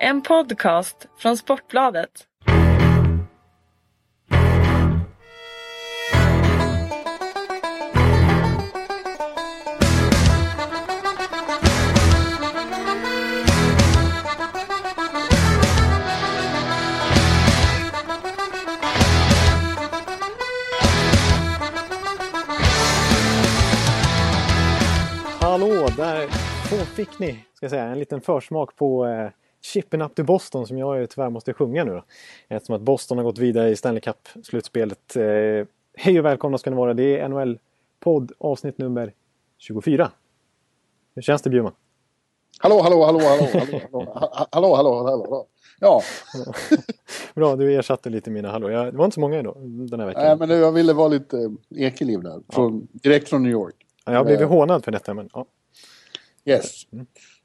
En podcast från Sportbladet. Hallå, där fick ni ska jag säga, en liten försmak på eh, Chippen Up to Boston som jag tyvärr måste sjunga nu då. Eftersom att Boston har gått vidare i Stanley Cup-slutspelet. Eh, hej och välkomna ska ni vara. Det är NHL-podd avsnitt nummer 24. Hur känns det Bjurman? Hallå, hallå, hallå, hallå, hallå, hallå, hallå, hallå, hallå. Ja, Bra, du ersatte lite mina hallå. Jag, det var inte så många idag den här veckan. nej, men jag ville vara lite eh, Ekeliv där. Från, direkt från New York. Ja, jag har blivit hånad för detta men ja, Yes.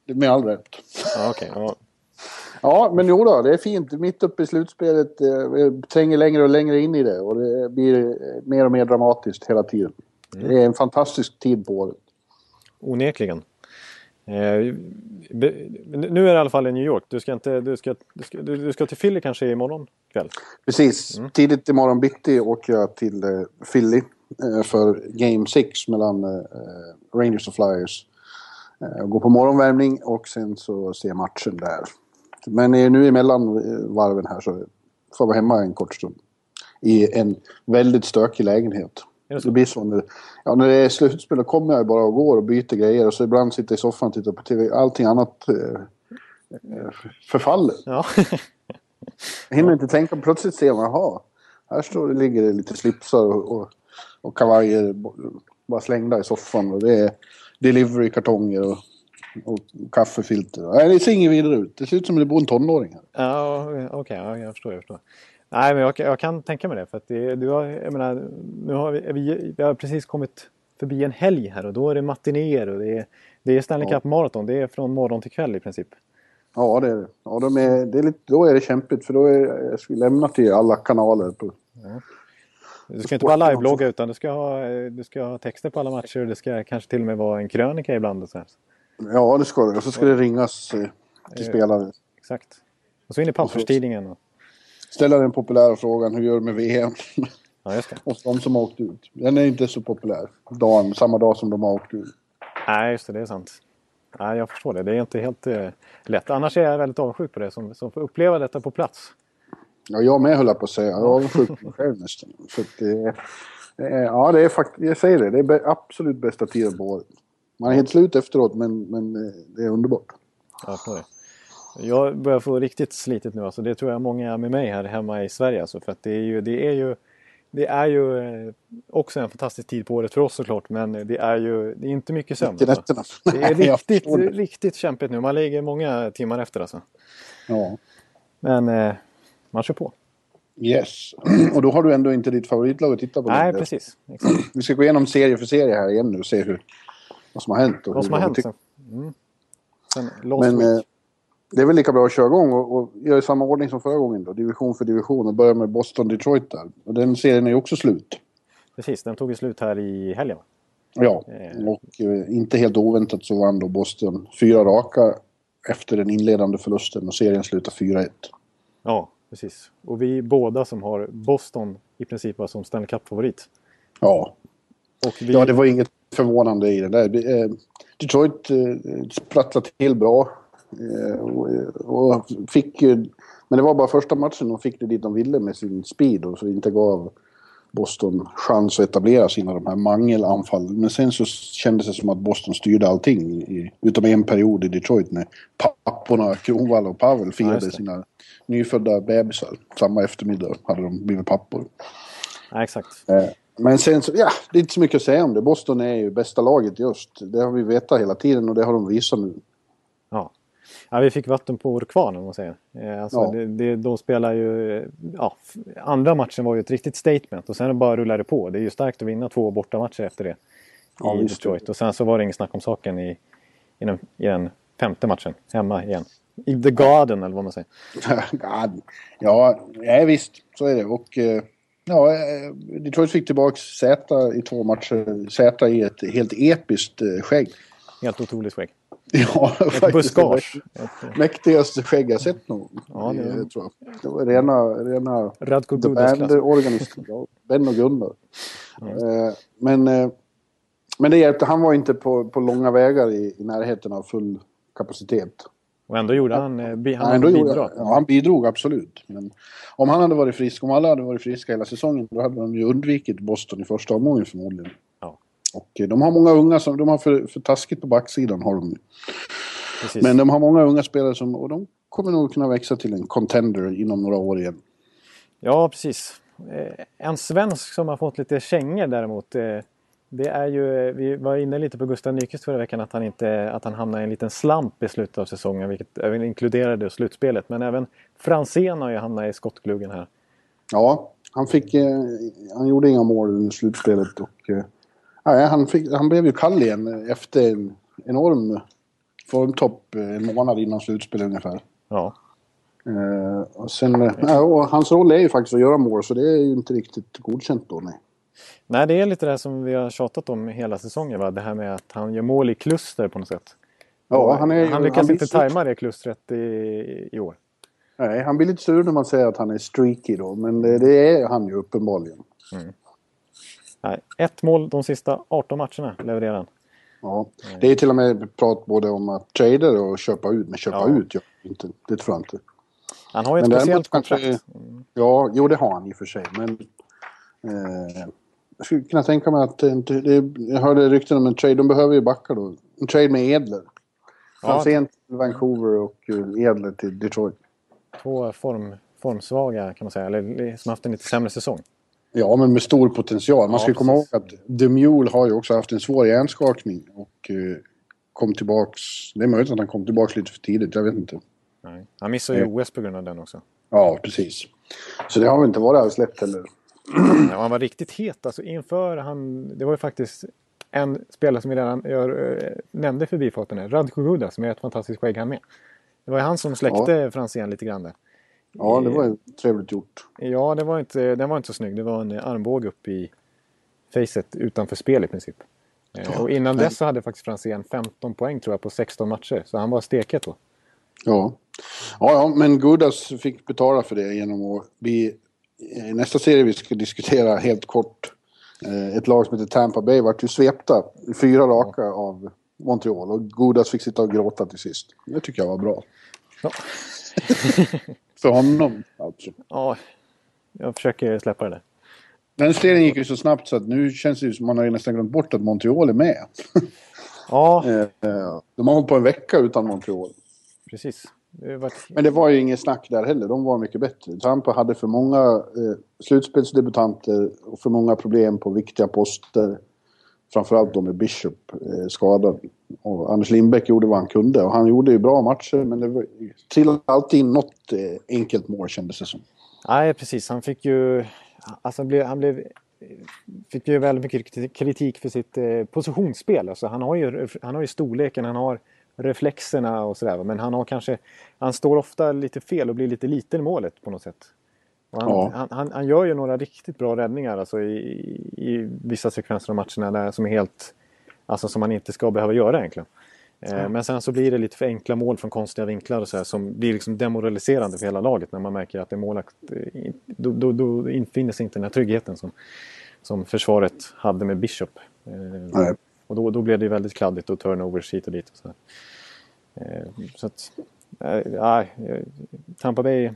Det är Med all rätt. ja okej. ja. Ja, men jo då, det är fint. Mitt uppe i slutspelet. eh, tränger längre och längre in i det. Och det blir eh, mer och mer dramatiskt hela tiden. Det är en fantastisk tid på året. Onekligen. Eh, be- nu är det i alla fall i New York. Du ska, inte, du ska, du ska, du, ska till Philly kanske imorgon kväll? Precis. Tidigt imorgon bitti åker jag till eh, Philly eh, för Game 6 mellan eh, Rangers och Flyers. Eh, går på morgonvärmning och sen så ser matchen där. Men eh, nu emellan varven här så får jag vara hemma en kort stund. I en väldigt stökig lägenhet. Är det blir så när, ja, när det är slutspel då kommer jag bara och går och byter grejer och så ibland sitter jag i soffan och tittar på TV. Allting annat eh, eh, förfaller. Ja. Jag hinner inte tänka, plötsligt ser man, jaha, här står det, ligger det lite slipsar och, och, och kavajer bara slängda i soffan och det är delivery-kartonger och, och kaffefilter. Nej, det ser inget vidare ut. Det ser ut som det bor en tonåring här. Ja, okej, ja, jag förstår. Jag förstår. Nej, men jag, jag kan tänka mig det. För att det, du har, jag menar, nu har vi, vi, vi har precis kommit förbi en helg här och då är det matinéer och det är, det är Stanley Ja. Cup Marathon. Det är från morgon till kväll i princip. Ja, det är det. Ja, de är, det är lite, då är det kämpigt för då är jag ska lämna till alla kanaler. På, Du ska inte bara liveblogga utan du ska, ha, du ska ha texter på alla matcher och det ska kanske till och med vara en krönika ibland. Och så här. Ja, det ska det. Och så ska det ringas eh, till spelare. Exakt. Och så in i papperstidningen. Och, Ställa den populära frågan, hur gör du med VM? ja, just det. och de som har åkt ut. Den är inte så populär. Dagen, samma dag som de har åkt ut. Nej, just det. Det är sant. Nej, jag förstår det. Det är inte helt eh, lätt. Annars är jag väldigt avundsjuk på det som, som får uppleva detta på plats. Ja, jag med höll jag på att säga. Jag är avundsjuk på mig själv nästan. För att det är, ja, det är faktiskt, jag säger det, det är absolut bästa tiden på året. Man är helt slut efteråt, men, men eh, det är underbart. Jag förstår det. Jag börjar få riktigt slitigt nu. Alltså, det tror jag många är med mig här hemma i Sverige. Alltså, för att det är ju, det är ju, det är ju eh, också en fantastisk tid på året för oss såklart. Men det är ju det är inte mycket sömn. Alltså. Det är riktigt, det. riktigt kämpigt nu. Man ligger många timmar efter alltså. Ja. Men eh, man kör på. Yes. Och då har du ändå inte ditt favoritlag att titta på. Nej, precis. Exakt. Vi ska gå igenom serie för serie här igen nu och se hur, vad som har hänt. Och Vad som har hänt sen. Mm. sen Men eh, det är väl lika bra att köra igång och, och göra i samma ordning som förra gången då. Division för division och börja med Boston-Detroit där. Och den serien är ju också slut. Precis, den tog ju slut här i helgen. Ja, Eh. och eh, inte helt oväntat så vann då Boston fyra raka efter den inledande förlusten och serien slutade 4-1. Ja, precis. Och vi båda som har Boston i princip som Stanley Cup-favorit. Ja. Och vi, ja, det var inget förvånande i det där. Eh, Detroit eh, sprattlade till bra. Eh, och, fick ju, men det var bara första matchen de fick det dit de ville med sin speed och så inte gav Boston chans att etablera sina de här mangelanfallen. Men sen så kändes det som att Boston styrde allting. I, utom en period i Detroit när papporna Kronwall och Pavel Ja, firade det. sina nyfödda bebisar. Samma eftermiddag hade de blivit pappor. ja, exakt. Men sen så, ja, det är inte så mycket att säga om det. Boston är ju bästa laget i öst. Det har vi vetat hela tiden och det har de visat nu. Ja. Ja, vi fick vatten på vår kvarn om man säger. Eh, Alltså, Ja. det, det, de spelar ju... Ja, andra matchen var ju ett riktigt statement och sen bara rullar det på. Det är ju starkt att vinna två bortamatcher efter det. Ja, I. Detroit. Och sen så var det inget snack om saken i, i, den, i den femte matchen. Hemma igen. I The Garden eller vad man säger. ja, ja, visst. Så är det. Och eh, ja, eh, Detroit fick tillbaka Z i två matcher. Z i ett helt episkt eh, skägg. Helt otroligt skägg. Ja, Ett faktiskt. buskage. Det mäktigaste skägg jag sett någon. Ja, det- det tror jag. Det var rena, rena Radko The Gudas klass. Band-organisten. Ja, Ben och Gunnar. Eh, men, eh, men det hjälpte. Han var inte på, på långa vägar i, i närheten av full kapacitet. Och ändå gjorde han, eh, han Han, ändå gjorde, bidrag. ja, han bidrog absolut. Men om han hade varit frisk, om alla hade varit friska hela säsongen, då hade de ju undvikit Boston i första omgången förmodligen. Ja. Och eh, de har många unga som, de har för, för taskigt på backsidan har de. Precis. Men de har många unga spelare som, och de kommer nog kunna växa till en contender inom några år igen. Ja, precis. Eh, En svensk som har fått lite kängor däremot. Det är ju, vi var inne lite på Gustav Nyqvist förra veckan att han, inte, att han hamnade i en liten slamp i slutet av säsongen. Vilket även inkluderade slutspelet. Men även Franzén har ju hamnat i skottgluggen här. Ja, han fick, eh, han gjorde inga mål under slutspelet och eh, nej, han, fick, han blev ju kall igen efter en enorm formtopp eh, en månad innan slutspelet ungefär. Ja, och sen, och hans roll är ju faktiskt att göra mål så det är ju inte riktigt godkänt då. Nej. Nej, det är lite det som vi har tjatat om hela säsongen. Va? Det här med att han gör mål i kluster på något sätt. Ja, han, är, han lyckas han inte tajma det klustret i, i år. Nej, han blir lite sur när man säger att han är streaky då, men det, det är han ju uppenbarligen. Nej, ett mål de sista 18 matcherna levererar han. Ja. Det är till och med prat både om att trada och köpa ut, men köpa Ja. ut, ja, inte, det tror jag inte. Han har ju ett Men speciellt däremot kanske- kontrakt. Ja, jo det har han i och för sig, men... Eh, jag skulle kunna tänka mig att det, inte- det, jag hörde rykten om en trade, de behöver ju backa då. En trade med Edler. Ja. Till Vancouver och eh, Edler till Detroit. Två form, formsvaga kan man säga, eller som haft en lite sämre säsong. Ja, men med stor potential. Man Ja, ska komma ihåg att Demule har ju också haft en svår hjärnskakning och eh, kom tillbaks. Det är möjligt att han kom tillbaks lite för tidigt, jag vet inte. Nej. Han missar ju OS på grund av den också. Ja, precis. Så det har väl inte varit lätt heller. Ja, han var riktigt het alltså inför han... Det var ju faktiskt en spelare som vi redan gör, eh, nämnde förbifarten här. Radko Guda som är ett fantastiskt skägg han med. Det var ju han som släckte Franzén lite grann där. Ja, det var ju trevligt gjort. Ja, det var inte, den var inte så snygg. Det var en eh, armbåge upp i facet utanför spel i princip. Eh, Och innan dess så hade faktiskt Franzén 15 poäng tror jag på 16 matcher. Så han var steket då. Ja. ja, ja, men Gudas fick betala för det genom att bli... I nästa serie vi ska diskutera helt kort. eh, Ett lag som heter Tampa Bay vart ju svepta i fyra raka av Montreal och Gudas fick sitta och gråta till sist. Det tycker jag var bra. Ja. för honom alltså. Ja, jag försöker släppa det där. Den serien gick ju så snabbt så att nu känns det ju som man har nästan glömt bort att Montreal är med. Ja, Eh, eh, De har hållit på en vecka utan Montreal. precis. Det var Men det var ju ingen snack där heller. De var mycket bättre. Tampa hade för många eh, slutspelsdebutanter och för många problem på viktiga poster. Framförallt då med Bishop eh, skadad. Och Anders Lindbäck gjorde vad han kunde och han gjorde ju bra matcher men det var- trillade alltid in något eh, enkelt mål kändes det som. Nej, precis. Han fick ju... Alltså han blev, han blev, fick ju väldigt mycket kritik för sitt eh, positionsspel. Alltså han, har ju, han har ju storleken, han har reflexerna och sådär. Men han har kanske... Han står ofta lite fel och blir lite liten i målet på något sätt. Han, Ja. han, han, han gör ju några riktigt bra räddningar alltså i, i vissa sekvenser av matcherna där, som är helt... Alltså som man inte ska behöva göra egentligen. Eh, Men sen så blir det lite för enkla mål från konstiga vinklar och så här, som blir liksom demoraliserande för hela laget när man märker att det är målakt. eh, Då, då, då infinner sig inte den här tryggheten som, som försvaret hade med Bishop. Eh, Nej. Och då, då blev det ju väldigt kladdigt och turnovers hit och dit. Och så. Eh, så att, eh, nej, Tampa Bay.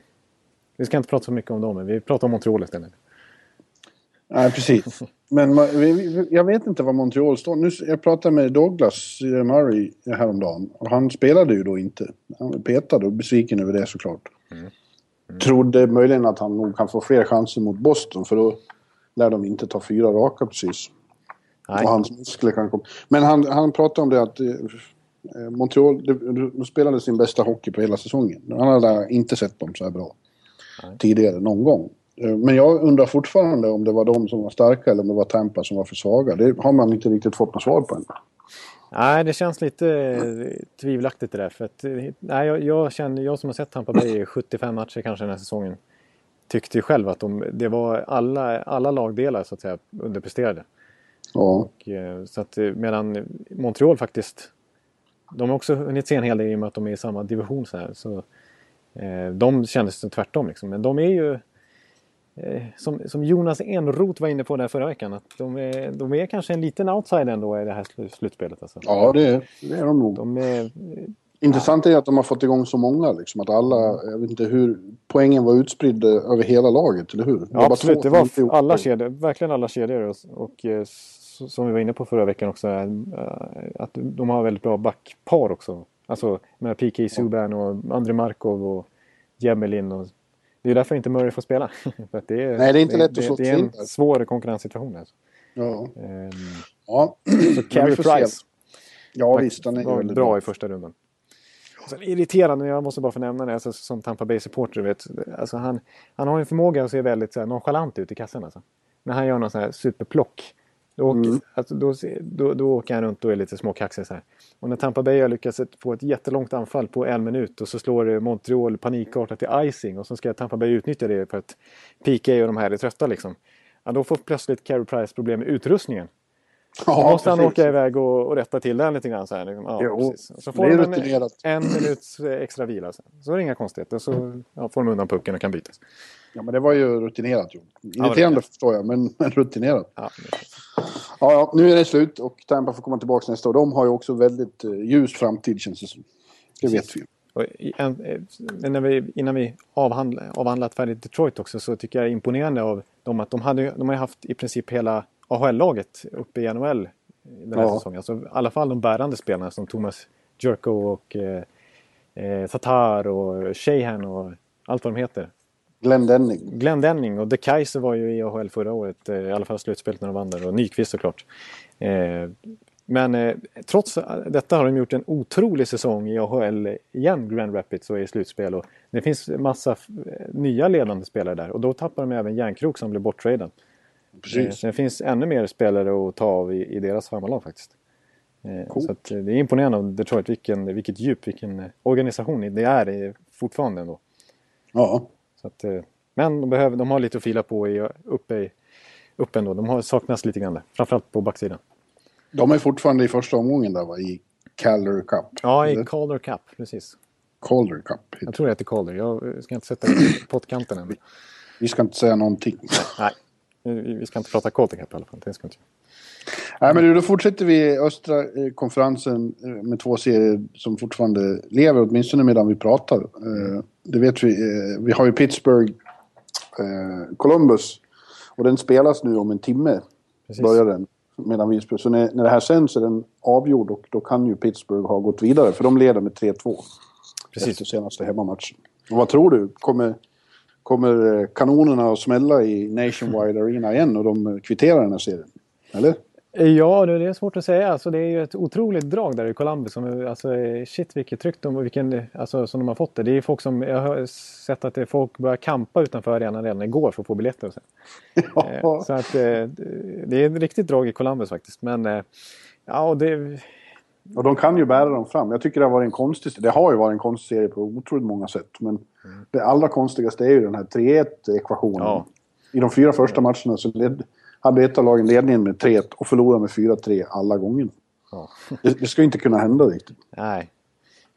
Vi ska inte prata så mycket om dem, men vi pratar om Montreal istället. Nej, precis. Men jag vet inte vad Montreal står. Nu, jag pratade med Douglas Murray häromdagen. Och han spelade ju då inte. Han var petad och besviken över det såklart. Trodde möjligen att han nog kan få fler chanser mot Boston för då lär de inte ta fyra raka precis. Nej. Och hans muskler kan komma. Men han, han pratade om det att eh, Montreal de, de spelade sin bästa hockey på hela säsongen. Han hade inte sett dem så här bra tidigare någon gång. Eh, Men jag undrar fortfarande om det var de som var starka eller om det var Tampa som var för svaga. Det har man inte riktigt fått något svar på än. Nej, det känns lite eh, tvivelaktigt det där. För att, eh, nej, jag, jag, känner, jag som har sett Tampa Bay i 75 matcher kanske den här säsongen tyckte ju själv att de, det var alla, alla lagdelar så att säga underpresterade. Ja, Och, eh, så att, eh, medan Montreal faktiskt de har också hunnit se en hel del i och med att de är i samma division. Så här, så, eh, de kändes tvärtom. Liksom. Men de är ju, eh, som, som Jonas Enroth var inne på där förra veckan, att de är, de är kanske en liten outside ändå i det här sl- slutspelet. Alltså. Ja, det är, det är de nog. De är, Intressant är att de har fått igång så många. Liksom, att alla, jag vet inte hur, poängen var utspridd över hela laget, eller hur? Det ja, absolut, det var alla kedjor, verkligen alla kedjor. Och, och eh, som vi var inne på förra veckan också, eh, att de har väldigt bra backpar också. Alltså med PK Subban och André Markov och Jemelin. Och, det är därför inte Murray får spela. För att det är, Nej, det är inte lätt att det, slå det är en där. svår konkurrenssituation. Alltså. Ja. Ehm, ja. så Carey. Price Ja, visst. Han är bra i första rundan. Och Sen irriterande, jag måste bara få nämna det, alltså, som Tampa Bay-supporter. Vet, alltså, han, han har en förmåga att se väldigt så här, nonchalant ut i kassan. Alltså. När han gör någon sån här superplock. Då åker, Mm. alltså, då, då, då åker han runt och är lite småkaxig. Så här. Och när Tampa Bay har lyckats få ett jättelångt anfall på en minut och så slår Montreal panikartat till icing och så ska Tampa Bay utnyttja det för att PK och de här är trötta liksom. Ja, då får plötsligt Carey Price problem med utrustningen. Ja, måste han precis. åka iväg och, och rätta till den lite grann. Så här. Ja, Jo. Så får de en, en minuts eh, extra vila. Sen. Så är det inga konstigheter. Så ja, får de undan pucken och kan bytas. Ja, men det var ju rutinerat var Irriterande det. förstår jag, men, men rutinerat. Ja, Ja, ja, nu är det slut och Tampa får komma tillbaka nästa år. De har ju också väldigt eh, ljus framtid känns det som. Det vet vi. i- en, eh, vi, innan vi avhandla, avhandlat färdigt Detroit också så tycker jag är imponerande av dem att de, hade, de har haft i princip hela AHL-laget uppe i NHL den här Ja. säsongen. Alltså, I alla fall de bärande spelarna som Thomas Jerko och eh, eh, Tatar och Sheehan och allt vad de heter. Glenn Denning. Glenn Denning och De Kaiser var ju i AHL förra året, eh, i alla fall slutspelet när de vann där och Nyqvist såklart. Eh, men eh, trots detta har de gjort en otrolig säsong i AHL igen, Grand Rapids och i slutspel. Och det finns massa f- nya ledande spelare där och då tappar de även Järnkrok som blev borttradad. Eh, Precis. så det finns ännu mer spelare att ta av i, i deras farmarlag faktiskt. Eh, Coolt. så eh, det är imponerande av Detroit, vilken, vilket djup, vilken eh, organisation det är fortfarande ändå. Ja. Så att, eh, men de, behöver, de har lite att fila på i, uppe, i, uppe ändå. De har saknats lite grann där. Framförallt på backsidan. De är fortfarande i första omgången där va? I Calder Cup. Ja, i? Calder Cup. Precis. Calder Cup. Jag tror det heter Calder. Jag eh, ska inte sätta det på pottkanten än. Vi ska inte säga någonting. Nej, vi vi ska inte prata Cup i alla fall. Det ska inte. Nej, men då fortsätter vi östra eh, konferensen eh, med två serier som fortfarande lever, åtminstone medan vi pratar. Eh, det vet vi. Eh, vi har ju Pittsburgh, eh, Columbus. Och den spelas nu om en timme, Precis. börjar den. Medan vi. Så när, när det här sänds är den avgjord och då kan ju Pittsburgh ha gått vidare, för de leder med 3-2 Precis. efter senaste hemmamatchen. Och vad tror du? Kommer, kommer eh, kanonerna att smälla i Nationwide Arena igen och de eh, kvitterar den här serien? Eller? Ja, det är svårt att säga. Alltså, det är ju ett otroligt drag där i Columbus. Som, är- alltså, eh, shit vilket tryck de, vilken, alltså, som de har fått det. Det är folk som, jag har sett att folk börjar kampa utanför arenan redan igår för att få biljetter. Och så. Eh, så att, eh, det är ett riktigt drag i Columbus faktiskt. Men eh, ja, och det, Och de kan ju bära dem fram. Jag tycker det har varit en konstig Det har ju varit en konstig serie på otroligt många sätt. Men det allra konstigaste är ju den här 3-1 ekvationen. Ja. I de fyra första matcherna så led, hade ett av lagen ledningen med 3-1 och förlorade med 4-3 alla gånger. ja. Det, det ska ju inte kunna hända riktigt. Nej.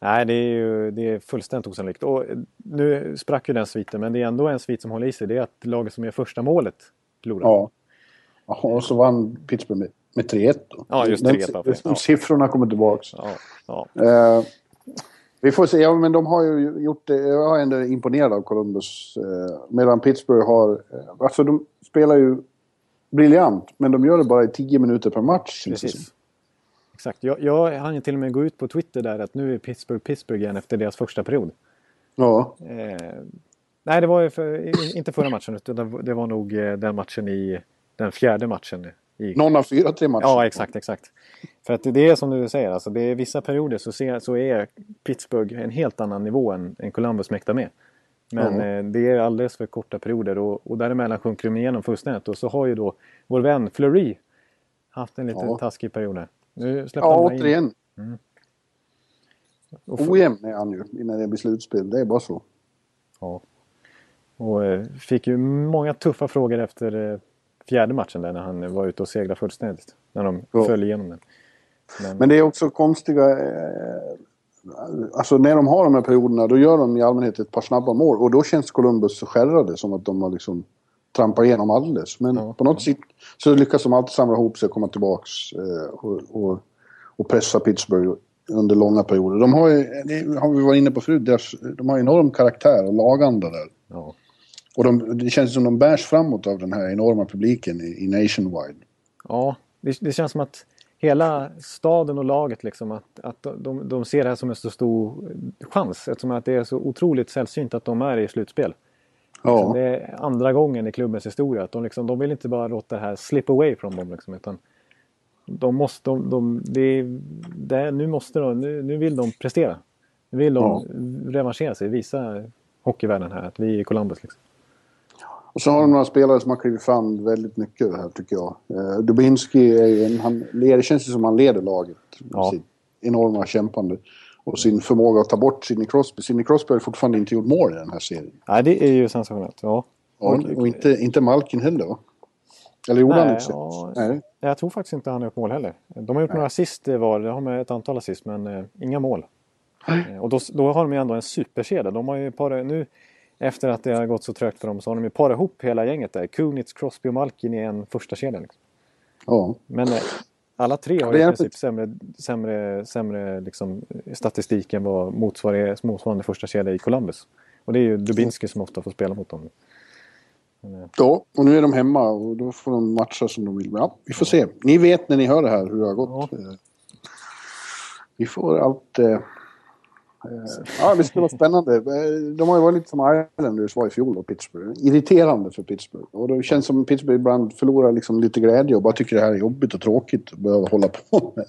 Nej, det är ju det är fullständigt osannolikt. Och nu sprack ju den sviten, men det är ändå en svit som håller i sig. Det är att laget som gör första målet förlorar. Ja. Ja, och så vann Pittsburgh med, med 3-1 då. Ja, just Den- 3-1 var de. Ja. Siffrorna kommer tillbaka. Ja, ja. Eh, vi får se, ja, men de har ju gjort det. Jag är ändå imponerad av Columbus. Eh, medan Pittsburgh har... Eh, alltså de spelar ju briljant, men de gör det bara i 10 minuter per match. Precis. Exakt. Jag, jag hann ju till och med gå ut på Twitter där att nu är Pittsburgh Pittsburgh igen efter deras första period. Ja, Eh, nej, det var ju för, inte förra matchen utan det var- det var nog eh, den matchen i den fjärde matchen. I, någon av fyra, tre matcher. Ja, exakt, exakt. För att det är som du säger, alltså det är vissa perioder så, ser, så är Pittsburgh en helt annan nivå än, än Columbus mäktar med. Men Ja. eh, det är alldeles för korta perioder och, och däremellan sjunker de igenom fullständigt. Och så har ju då vår vän Fleury haft en lite Ja. taskig period här. Nu släppte Ja, han bara in- återigen. Och, f- Ojämn är han ju innan det blir slutspel. Det är bara så. ja. och eh, fick ju många tuffa frågor efter eh, fjärde matchen där när han var ute och seglade fullständigt. När de Ja. föll igenom den. Men, men det är också konstiga... Eh, alltså när de har de här perioderna då gör de i allmänhet ett par snabba mål och då känns Columbus så skärrade som att de har liksom trampat igenom alldeles. Men ja. på något sätt så lyckas de alltid samla ihop sig och komma tillbaks eh, och, och, och pressa Pittsburgh under långa perioder. De har ju, det har vi varit inne på förut, de har enorm karaktär och laganda där. Ja. Och de, det känns som de bärs framåt av den här enorma publiken i, i Nationwide. Ja, det, det, känns som att hela staden och laget liksom att, att de, de ser det här som en så stor chans eftersom att det är så otroligt sällsynt att de är i slutspel. Ja. Liksom, det är andra gången i klubbens historia att de, liksom, de vill inte bara låta det här slip away från dem liksom, utan de måste, de, de, det, det, nu måste de, nu, nu vill de prestera. Nu vill de ja. revanschera sig, visa hockeyvärlden här att vi är i Columbus. Liksom. Och så har de några spelare som har klivit fram väldigt mycket här tycker jag. Eh, Dubinski är en, han, det känns ju som han leder laget. Ja. Sitt enorma kämpande. Och sin förmåga att ta bort Sidney Crosby. Sidney Crosby har fortfarande inte gjort mål i den här serien. Nej, det är ju sensationellt. Ja. Och, och inte, inte Malkin heller va? Eller gjorde han inte ja, Nej. Jag tror faktiskt inte han har gjort mål heller. De har gjort Nej. några assist var, de har med ett antal assist men eh, inga mål. Eh, och då, då, har de ju ändå en superkedja. De har ju par, nu efter att det har gått så trögt för dem så har de ju parat ihop hela gänget där. Kunitz, Crosby och Malkin i en första kedja. Liksom. Ja. Men eh, alla tre har ju i princip sämre, sämre, sämre liksom, statistik än vad motsvarande, motsvarande första kedja i Columbus. Och det är ju Dubinski som ofta får spela mot dem. Men, ja, och nu är de hemma och då får de matcha som de vill. Ja, vi får se. Ni vet när ni hör det här hur det har gått. Ja. Vi får allt... Eh, Eh, ja, det skulle vara spännande. Eh, de har ju varit lite som Islanders var i fjol och Pittsburgh. Irriterande för Pittsburgh. Och det känns som Pittsburgh ibland förlorar liksom lite glädje och bara tycker det här är jobbigt och tråkigt att behöva hålla på med.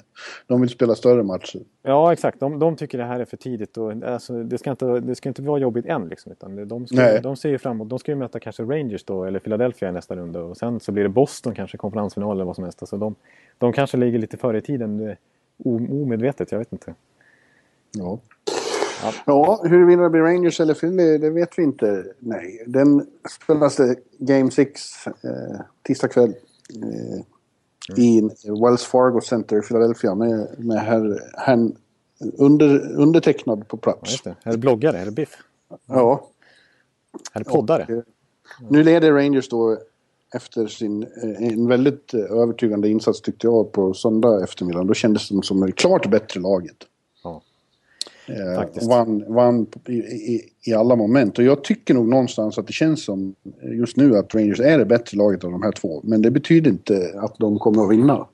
De vill spela större matcher. Ja, exakt. De, de tycker det här är för tidigt. Och, alltså, det, ska inte, det ska inte vara jobbigt än. Liksom, utan de, ska, de ser ju framåt. De ska ju möta kanske Rangers då, eller Philadelphia i nästa runda. Och sen så blir det Boston kanske, konferensfinal eller vad som helst. Alltså, de, de kanske ligger lite före i tiden. Omedvetet, jag vet inte. Ja. Ja. ja, huruvida det blir Rangers eller Philly, det vet vi inte. Nej, den spelas det Game 6 eh, tisdag kväll. Eh, mm. I Wells Fargo Center i Philadelphia med, med herr, herr under, undertecknad på plats. Ja, det bloggare? Det Biff? Ja. Det poddare? Och, eh, nu leder Rangers då efter sin, eh, en väldigt eh, övertygande insats tyckte jag på söndag eftermiddag. Då kändes de som det klart bättre laget. Eh, vann, vann i, i, i, alla moment. Och jag tycker nog någonstans att det känns som just nu att Rangers är det bättre laget av de här två. Men det betyder inte att de kommer att vinna.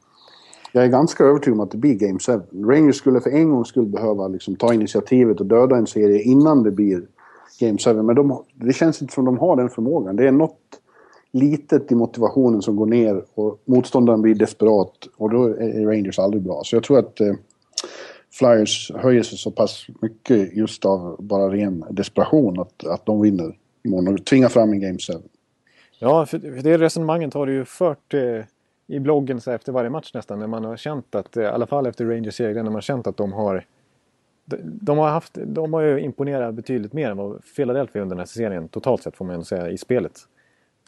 Jag är ganska övertygad om att det blir Game 7. Rangers skulle för en gång skulle behöva liksom ta initiativet och döda en serie innan det blir Game 7. Men de, det känns inte som de har den förmågan. Det är något litet i motivationen som går ner och motståndaren blir desperat. Och då är Rangers aldrig bra. Så jag tror att eh, Flyers höjer sig så pass mycket just av bara ren desperation att, att de vinner imorgon och tvingar fram en Game 7. Ja, för det resonemanget har du ju fört eh, i bloggen så efter varje match nästan. När man har känt att, eh, i alla fall efter Rangers seger, när man har känt att de har de, de har, haft, de har ju imponerat betydligt mer än vad Philadelphia under den här serien totalt sett får man ändå säga i spelet.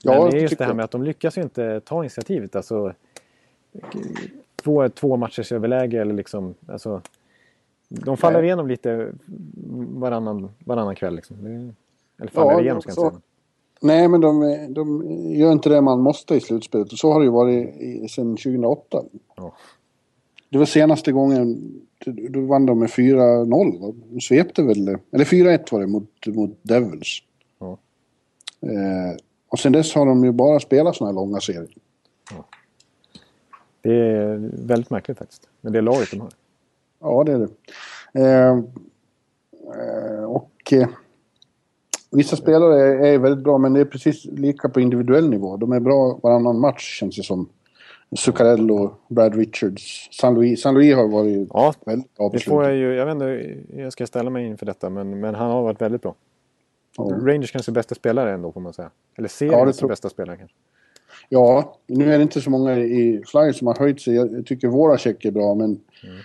Men ja, det är just det här med att de lyckas ju inte ta initiativet. Alltså, få två matchers överläge eller liksom... Alltså, de faller Nej. igenom lite varannan, varannan kväll. Liksom. Eller faller ja, igenom ska jag säga. Nej, men de, de gör inte det man måste i slutspelet. Och så har det ju varit i, sedan 2008. Ja. Det var senaste gången, då vann de med 4-0. De svepte väl, eller 4-1 var det mot, mot Devils. Ja. Eh, och sen dess har de ju bara spelat sådana här långa serier. Ja. Det är väldigt märkligt faktiskt. Men det är laget de har. Ja, det är det. Eh, eh, och eh, vissa spelare är, är, väldigt bra, men det är precis lika på individuell nivå. De är bra varannan match, känns det som. Zuccarello, Brad Richards, San Louis. San Louis har varit ja, väldigt bra det får jag ju. Jag vet inte jag ska ställa mig inför detta, men, men han har varit väldigt bra. Ja. Rangers kanske bästa spelare ändå, får man säga. Eller seriens ja, bästa spelare kanske. Ja, nu är det inte så många i Flyers som har höjt sig. Jag tycker våra check är bra, men mm.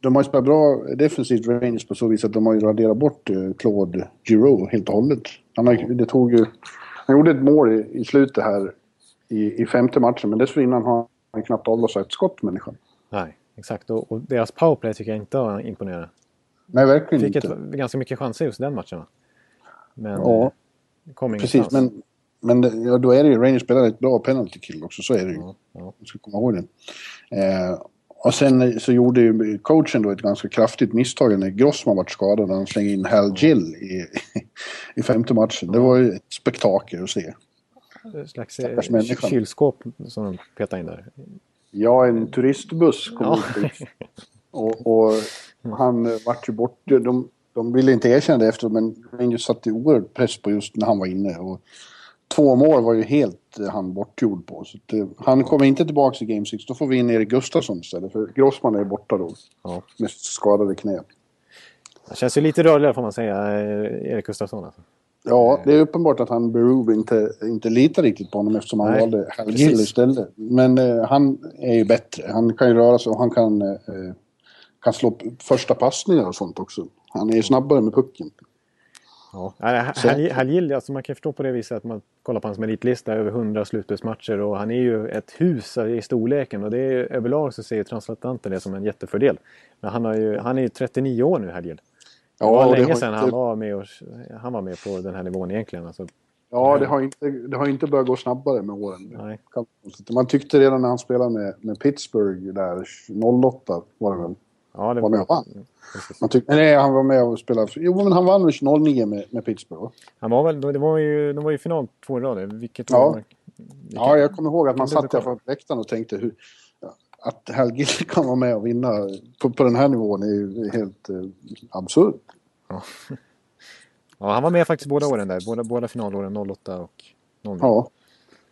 De har ju spelat bra defensivt Rangers på så vis att de har ju raderat bort uh, Claude Giroux helt och hållet. Han, har, det tog ju, han gjorde ett mål i, i slutet här i, i femte matchen, men dessförinnan har han knappt avlossat ett skott, människan. Nej, exakt. Och, och deras powerplay tycker jag inte har imponerat. Nej, verkligen Fick inte. ett, ganska mycket chanser just den matchen. Va? Men Ja. eh, kom Precis, ingenstans. men, men det- ja, då är det ju Rangers spelar ett bra penalty kill också, så är det ju. Ja, ja. Man ska komma ihåg det. Eh, och sen så gjorde ju coachen då ett ganska kraftigt misstag när Grossman vart skadad han slängde in Hal Gill i, i femte matchen. Det var ju ett spektakel att se. Ett slags Stackars eh, kylskåp som de petade in där. Ja, en turistbuss kom Ja. ut. Och, och han vart ju bort. De, de ville inte erkänna det efter men Rangers satte oerhört press på just när han var inne. Och två mål var ju helt eh, han bortgjord på. Så att, eh, han kommer inte tillbaka i Game 6. Då får vi in Erik Gustafsson istället. För Grossman är borta då. Ja. Med skadade knä. Han känns ju lite rörligare får man säga, eh, Erik Gustafsson. Alltså. Ja, det är uppenbart att han Berube inte, inte litar riktigt på honom eftersom han Nej, valde Hal. Gill istället. Men eh, han är ju bättre. Han kan ju röra sig och han kan, eh, kan slå första passningar och sånt också. Han är ju snabbare med pucken. Ja. Nej, Så- Hal- Halil, alltså man kan förstå på det viset att man kollar på hans meritlista över 100 slutspelsmatcher och han är ju ett hus i storleken och det är överlag så ser transatlanter det som en jättefördel. Men han, har ju, han är ju 39 år nu, Halil. Det var det länge har sedan inte- han var, med och, han var med på den här nivån egentligen. Alltså, Ja, det har, inte, det har inte börjat gå snabbare med åren. nej. Man tyckte redan när han spelade med, med Pittsburgh där 08 var det väl. Ja, det Var med och vann. Precis. Man tyckte, nej, han var med och spelade. Jo, men han vann väl 09 med, med Pittsburgh. Han var väl, det var ju, de var ju i final två i rad. Vilket Ja. var, Ja, jag kommer ihåg att man satt där på läktaren och tänkte hur... ja, Att Hal Gill kan vara med och vinna på, på den här nivån är ju helt eh, absurt. ja, han var med faktiskt båda åren där. Båda, båda finalåren 08 och 09. Ja.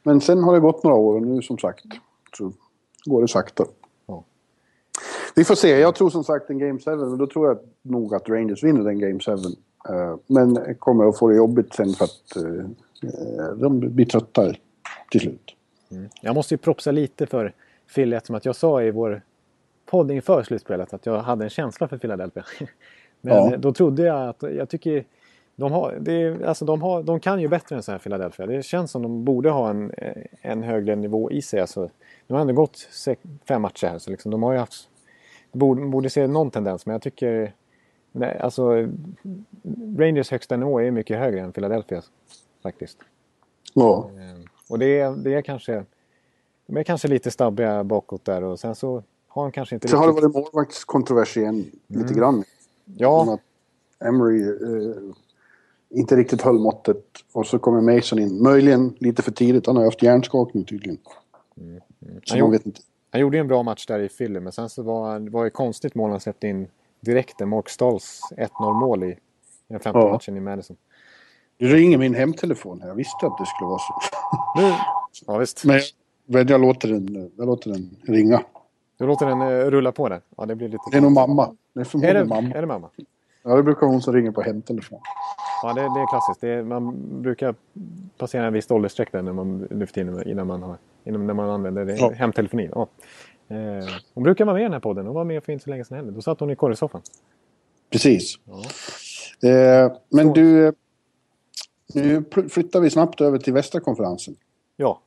Men sen har det gått några år och nu som sagt så går det sakta. Vi får se. Jag tror som sagt en Game 7 och då tror jag nog att Rangers vinner den Game 7. Eh, men kommer att få det jobbigt sen för att eh, de blir trötta till slut. Jag måste ju propsa lite för Philly eftersom att jag sa i vår podd inför slutspelet att jag hade en känsla för Philadelphia. Men Ja. då trodde jag att, jag tycker de, har, det, alltså de, har, de kan ju bättre än så här Philadelphia. Det känns som de borde ha en, en högre nivå i sig. Alltså, nu har ändå gått sex, fem matcher här så liksom, de har ju haft, borde, borde se någon tendens men jag tycker nej, alltså Rangers högsta nivå är mycket högre än Philadelphias faktiskt. Ja. Eh, Och det är, det är kanske... De är kanske lite stabbiga bakåt där och sen så har han kanske inte Sen har det varit målvaktskontrovers igen lite grann. Ja, att Emery eh, inte riktigt höll måttet. Och så kommer Mason in. Möjligen lite för tidigt. Han har haft hjärnskakning tydligen. Så Han man gjorde- vet inte. Han gjorde ju en bra match där i Philly men sen så var det var ju konstigt mål han släppte in direkt. Mark Stahls 1-0 mål i den femte Ja. matchen i Madison. Du ringer min hemtelefon här. Jag visste att det skulle vara så. Nu, ja visst. Men jag, jag, låter den, jag låter den ringa. Du låter den eh, rulla på där. Ja, det blir lite... Det är nog mamma. Det är Är förmodligen det, mamma. är det mamma? Ja, det brukar hon som ringer på hemtelefon. Ja, det, det är klassiskt. Det är, man brukar passera en viss åldersstreck där när man, nu för tiden innan man, har, innan, när man använder det, Ja. hemtelefoni. Ja. Eh, hon brukar vara med i den här podden. Hon var med för inte så länge sedan heller. Då satt hon i korrespsoffan. Precis. Ja. Eh, men Så. du, nu flyttar vi snabbt över till västra konferensen. ja,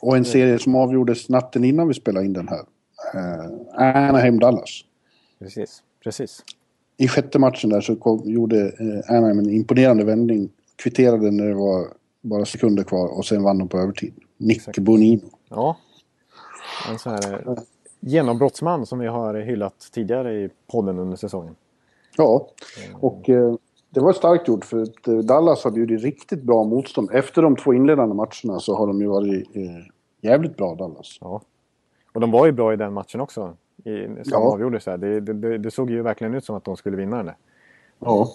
Och en serie som avgjordes natten innan vi spelade in den här. Eh, Anaheim-Dallas. precis. precis. I sjätte matchen där så kom, gjorde eh, Anaheim en imponerande vändning. Kvitterade när det var bara sekunder kvar och sen vann de på övertid. Nick Exakt. Bonino. Ja. En sån här eh, genombrottsman som vi har hyllat tidigare i podden under säsongen. Ja, och eh, det var starkt gjort för att eh, Dallas har bjudit riktigt bra motstånd. Efter de två inledande matcherna så har de ju varit eh, jävligt bra Dallas. Ja. Och de var ju bra i den matchen också. I, som Ja. avgjordes. Här. Det, det, det, det såg ju verkligen ut som att de skulle vinna den där. Ja.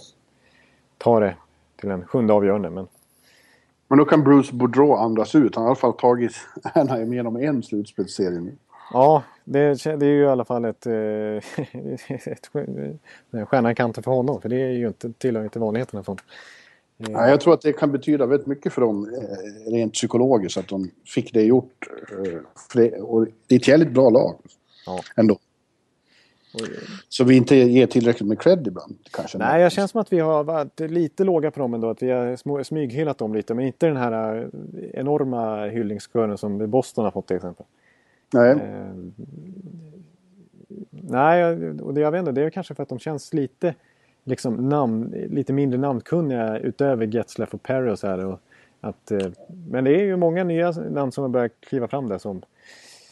Ta det till en sjunde avgörande. Men Men då kan Bruce Boudreau andas ut. Han har i alla fall tagit Anaheim genom en slutspelsserie nu. Ja, det, det är ju i alla fall ett, eh, ett stjärna i kanten för honom. För det är ju inte, tillhör inte vanligheterna. Från. Ja, jag tror att det kan betyda väldigt mycket för dem eh, rent psykologiskt att de fick det gjort. Eh, för det, och det är ett jävligt bra lag Ja. ändå. Så vi inte ger tillräckligt med cred ibland kanske. Nej, jag känner som att vi har varit lite låga på dem ändå. Att vi har smyghyllat dem lite. Men inte den här eh, enorma hyllningskören som Boston har fått till exempel. Nej, Eh, nej, och det, jag vet inte, det är kanske för att de känns lite, liksom namn, lite mindre namnkunniga utöver Getzlaff och Perry och så här. Och att, eh, men det är ju många nya namn som har börjat kliva fram där som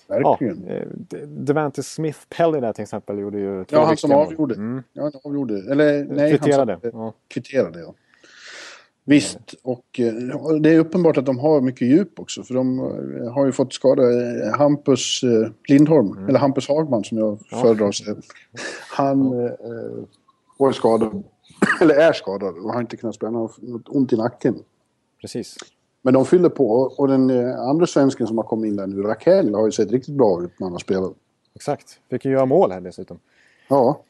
Verkligen. Ja, eh, Devante Smith Pelly där till exempel gjorde ju Ja, han som avgjorde. Mm. Ja, han avgjorde. Eller nej, Kvitterade. han som, Ja. kvitterade ja. Visst, och eh, det är uppenbart att de har mycket djup också. För de eh, har ju fått skada eh, Hampus eh, Lindholm, eller Hampus Hagman som jag Mm. Ja. föredrar att säga. Han eh, var skadad, eller är skadad och har inte kunnat spela. Han har något ont i nacken. Precis. Men de fyller på och den eh, andra svensken som har kommit in där nu, Raquel, har ju sett riktigt bra ut när han har spelat. Exakt. Fick ju göra mål här dessutom. Ja,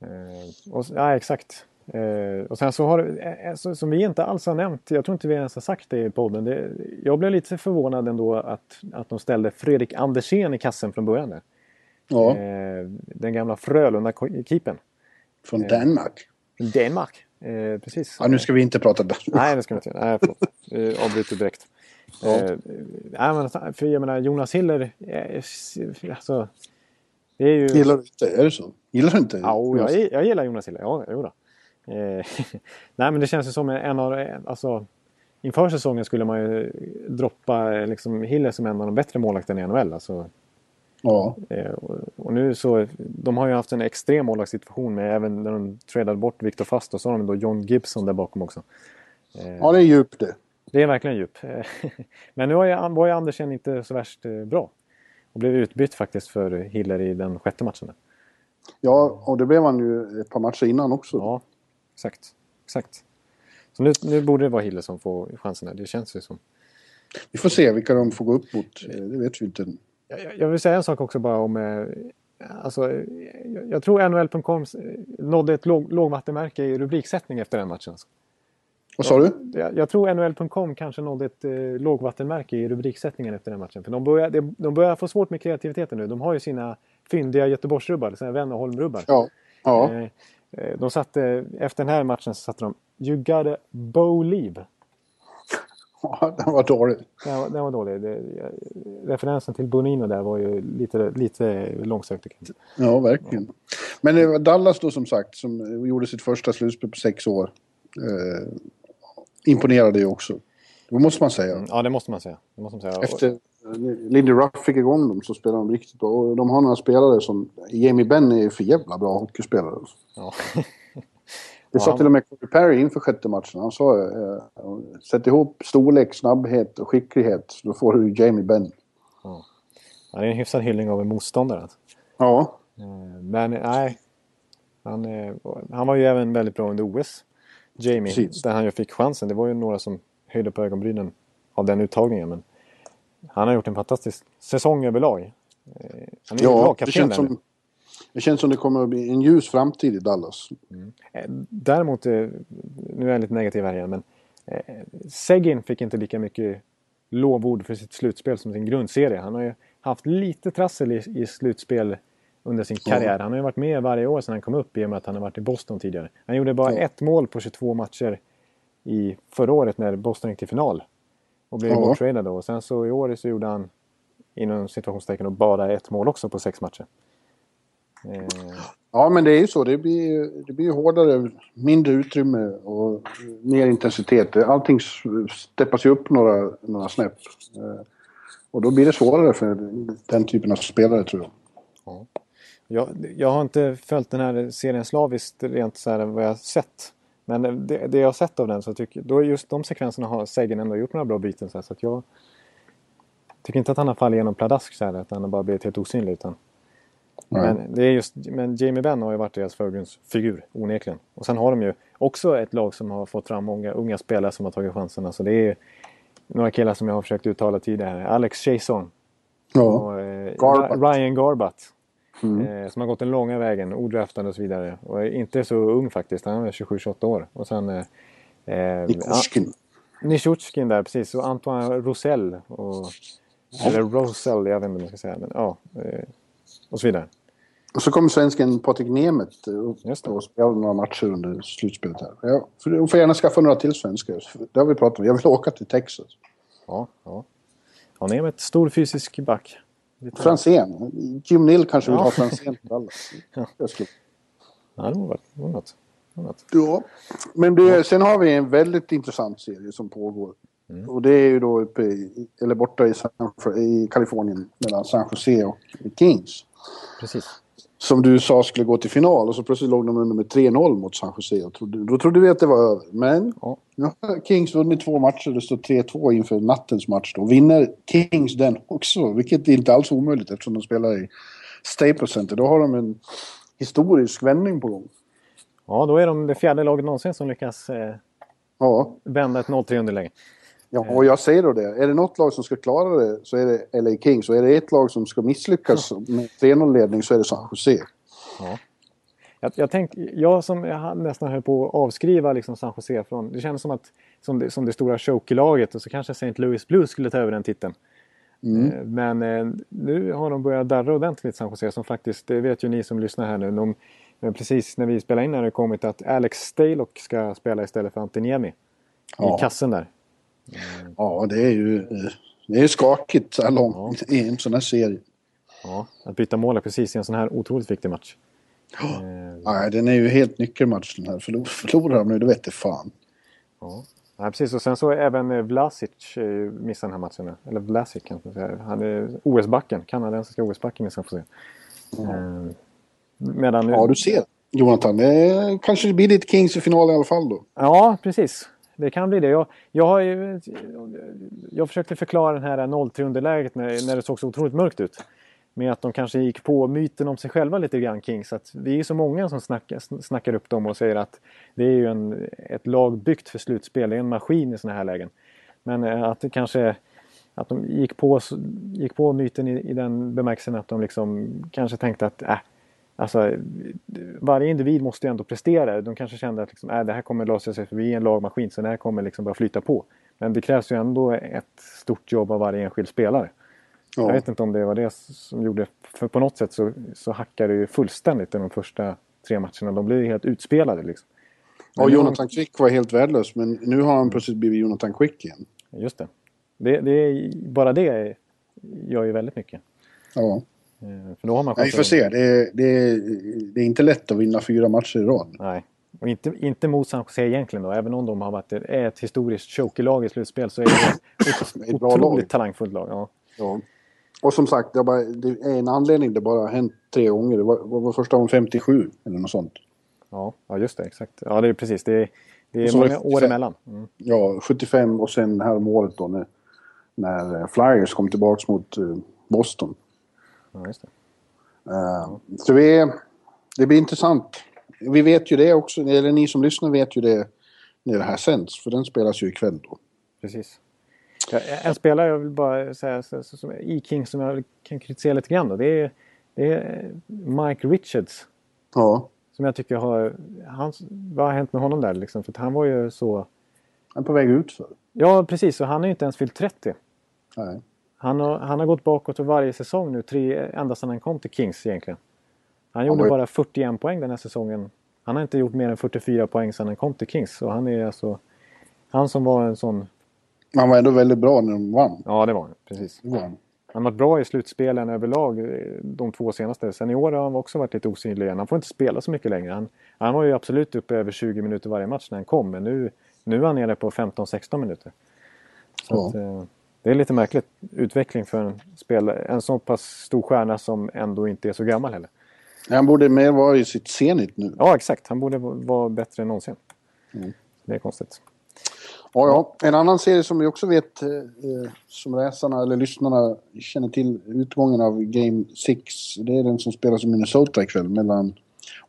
Eh, och, ja, exakt. Eh, och sen så har det, eh, så, som vi inte alls har nämnt, jag tror inte vi ens har sagt det i podden. Det, jag blev lite förvånad ändå att, att de ställde Fredrik Andersén i kassen från början. Där. ja Eh, den gamla Frölunda-keepern. från Danmark. Danmark. Eh, precis. Ja, nu ska vi inte prata Danmark. Nej, det ska vi inte. Nej, förlåt. Eh, avbryter direkt. Ja. Eh, nej, men, för jag menar, Jonas Hiller, eh, alltså, det är ju... Gillar du inte? Är det så? Gillar du inte? Ja, oh, jag, jag gillar Jonas Hiller. Ja, jo då. Eh, nej, men det känns ju som en av... Alltså, inför säsongen skulle man ju droppa eh, liksom, Hiller som en av de bättre målvakterna i NHL. Alltså, Ja. eh, och, nu så... De har ju haft en extrem målvaktssituation med även när de tradade bort Victor Fast och så har de då John Gibson där bakom också. Eh, ja, det är djupt det. Det är verkligen djup. Men nu var ju, var ju Andersen inte så värst eh, bra. Och blev utbytt faktiskt för Hiller i den sjätte matchen. där. Ja, och det blev han ju ett par matcher innan också. Ja, exakt. exakt. Så nu, nu borde det vara Hiller som får chansen här. Det känns ju som. Vi får se vilka de får gå upp mot. Det vet vi inte. Jag- vill säga en sak också bara om... eh, Alltså, eh, jag, tror NHL.com nådde ett låg, lågvattenmärke i rubriksättning efter den matchen. Vad sa du? Jag, jag tror NHL.com kanske nådde ett eh, lågvattenmärke i rubriksättningen efter den matchen. För de börjar, de, de börjar få svårt med kreativiteten nu. De har ju sina fyndiga Göteborgsrubbar, sina Wennerholmrubbar. Ja. Ja. Eh, eh, de satte, efter den här matchen så satte de You gotta believe. ja, den var dålig. Den var, den var dålig. Det, jag- referensen till Bonino där var ju lite, lite långsökt. Ja, verkligen. Men det var Dallas då som sagt som gjorde sitt första slutspel på sex år. Eh, imponerade ju också. Det måste man säga. Ja, det måste man säga. Det måste man säga. Efter eh, Lindy Ruff fick igång dem så spelade de riktigt bra. Och de har några spelare som... Jamie Benn är för jävla bra hockeyspelare. Ja. Det sa till och med Corey Perry inför sjätte matchen. Han sa eh, sätt ihop storlek, snabbhet och skicklighet. Då får du Jamie Benn. Ja, det är en hyfsad hyllning av en motståndare. Ja, Eh, Men nej. Han, eh, han var ju även väldigt bra under OS. Jamie, Precis. där han ju fick chansen. Det var ju några som höjde på ögonbrynen av den uttagningen. Men han har gjort en fantastisk säsong överlag. Eh, Han är ju ja där nu. som, det känns som det kommer att bli en ljus framtid i Dallas. Eh, Däremot, eh, nu är jag lite negativ här igen, men eh, Seguin fick inte lika mycket lovord för sitt slutspel som sin grundserie. Han har ju haft lite trassel i, i slutspel under sin karriär. Han har ju varit med varje år sedan han kom upp i och med att han har varit i Boston tidigare. Han gjorde bara ett mål på 22 matcher i förra året när Boston gick till final. Och blev Ja. borttradad då. Och sen så i år så gjorde han inom situationstecken då bara ett mål också på sex matcher. Eh, ja, men det är ju så. Det blir, det blir hårdare, mindre utrymme och mer intensitet. Allting steppas ju upp några, några snäpp. Eh, och då blir det svårare för den typen av spelare tror jag. Jag, jag har inte följt den här serien slaviskt rent så här vad jag har sett. Men det, det jag har sett av den så tycker då just de sekvenserna har Sagan ändå gjort några bra byten. Så, här, så att jag tycker inte att han har fallit igenom pladask så här, att han har bara blivit helt osynlig. Utan, men, det är just, men Jamie Benn har ju varit deras förgrundsfigur onekligen. Och sen har de ju också ett lag som har fått fram många unga spelare som har tagit chanserna. Så det är några killar som jag har försökt uttala tidigare. Alex Chason Ja, och eh, Garbutt. Ryan Garbutt. Mm. Eh, som har gått den långa vägen, odraftad och så vidare. Och är inte så ung faktiskt, han är 27-28 år. Och sen... Eh, eh, Nikushkin. An- Nishutskin där, precis. Och Antoine Roussel. Och, eller Rosell, jag vet inte vad man ska säga. Men, ja, eh, och så vidare. Och så kom svensken Patrik Nemeth upp och spelade några matcher under slutspelet här. Ja, för du får gärna skaffa några till svenskar. Det har vi pratat om. Jag vill åka till Texas. Ja, ja. Med ett stor fysisk back. Lite... Franzén. Jim Nill kanske vill Ja. ha Franzén för alla. Ja. Jag skulle- Ja, det var, det var något. Det var något. Ja. Men det, sen har vi en väldigt intressant serie som pågår. Mm. Och det är ju då uppe i, eller borta i, San, i Kalifornien mellan San Jose och Kings. Precis. Som du sa skulle gå till final och så plötsligt låg de under med 3-0 mot San Jose. Och trodde, då trodde vi att det var över. Men Ja. nu har Kings vunnit två matcher. Det står 3-2 inför nattens match. Då vinner Kings den också. Vilket är inte alls omöjligt eftersom de spelar i Staples Center. Då har de en historisk vändning på gång. Ja, då är de det fjärde laget någonsin som lyckas eh, Ja, vända ett 0-3 underläge. Ja, och jag säger då det. Är det något lag som ska klara det så är det LA Kings. Och är det ett lag som ska misslyckas med 3-0-ledning så är det San Jose. Ja. Jag, jag, tänkte, jag som jag nästan höll på att avskriva liksom San Jose från... Det kändes som att som det, som det stora choke-laget och så kanske St. Louis Blues skulle ta över den titeln. Mm. Eh, Men eh, nu har de börjat darra ordentligt San Jose som faktiskt, det vet ju ni som lyssnar här nu. De, men precis när vi spelar in här har det kommit att Alex Stalock ska spela istället för Antiniemi. Ja. I kassen där. Ja, det är ju det är skakigt så här långt i en sån här serie. Ja, att byta mål precis i en sån här otroligt viktig match. Eh, Nej, den är ju helt nyckelmatch den här. Förlor, förlorar de nu, det vet det fan. Ja. Ja, precis. Och sen så även eh, Vlasic eh, missade den här matchen. nu. Eller Vlasic kan man säga. Han är OS-backen. Kanadensiska OS-backen missade han. Eh, medan... Ja, du ser. Jonathan, det kanske blir lite Kings i final i alla fall då. Ja, precis. Det kan bli det. Jag, jag, har ju, jag försökte förklara det här 0-3 underläget när, när det såg så otroligt mörkt ut. Med att de kanske gick på myten om sig själva lite grann, Kings. Att vi är ju så många som snackar, snackar upp dem och säger att det är ju en, ett lag byggt för slutspel. Det är en maskin i sådana här lägen. Men eh, att det kanske att de gick på, gick på myten i, i den bemärkelsen att de liksom kanske tänkte att äh, Alltså, varje individ måste ju ändå prestera. De kanske kände att liksom, äh, det här kommer lösa sig för vi är en lagmaskin så det här kommer liksom bara flyta på. Men det krävs ju ändå ett stort jobb av varje enskild spelare. Ja. Jag vet inte om det var det som gjorde... För på något sätt så, så hackade det ju fullständigt i de första tre matcherna. De blev ju helt utspelade liksom. Ja, Jonathan Quick var helt värdelös, men nu har han plötsligt blivit Jonathan Quick igen. Just det. det, det är, bara det gör ju väldigt mycket. Ja. Eh, För då har man Ja, vi får se. Det är, det, är, det är inte lätt att vinna fyra matcher i rad. Nej. Och inte, inte mot San Jose egentligen då. Även om de har varit är ett historiskt chokerlag i slutspel så är det ett otroligt lag. talangfullt lag. Ja. Ja. Och som sagt, det, är bara, det är en anledning det bara har hänt tre gånger. Det var, var, första gången 57 eller något sånt. Ja, ja, just det. Exakt. Ja, det är precis. Det är, det är det många år 75. emellan. Mm. Ja, 75 och sen här om året då när, när Flyers kom tillbaks mot eh, Boston. Ja, just det. Eh, så vi, är- det blir intressant. Vi vet ju det också, eller ni som lyssnar vet ju det när det här sänds. För den spelas ju ikväll då. Precis. Ja, en spelare jag vill bara säga som, i King som jag kan kritisera lite grann då. Det är, det är Mike Richards. Ja, Som jag tycker har... Hans, vad har hänt med honom där liksom? För han var ju så... han är på väg ut för. Ja, precis. Och han har ju inte ens fyllt 30. Nej. Han har, han har gått bakåt för varje säsong nu, tre, ända sedan han kom till Kings egentligen. Han gjorde bara 41 poäng den här säsongen. Han har inte gjort mer än 44 poäng sedan han kom till Kings. Så han är alltså... Han som var en sån... Han var ändå väldigt bra när de vann. Ja, det var han. Precis. Det var han. Han har varit bra i slutspelen överlag eh, de två senaste. Sen i år har han också varit lite osynlig igen. Han får inte spela så mycket längre. Han, han var ju absolut uppe över 20 minuter varje match när han kom. Men nu, nu är han nere på 15-16 minuter. Så Ja. att, eh, det är lite märkligt utveckling för en, spelare, en så pass stor stjärna som ändå inte är så gammal heller. Han borde mer vara i sitt senit nu. Ja, exakt. Han borde va- vara bättre än någonsin. Mm. Det är konstigt. Ja, ja. En annan serie som vi också vet, eh, eh, som läsarna eller lyssnarna känner till utgången av Game 6. Det är den som spelas i Minnesota ikväll mellan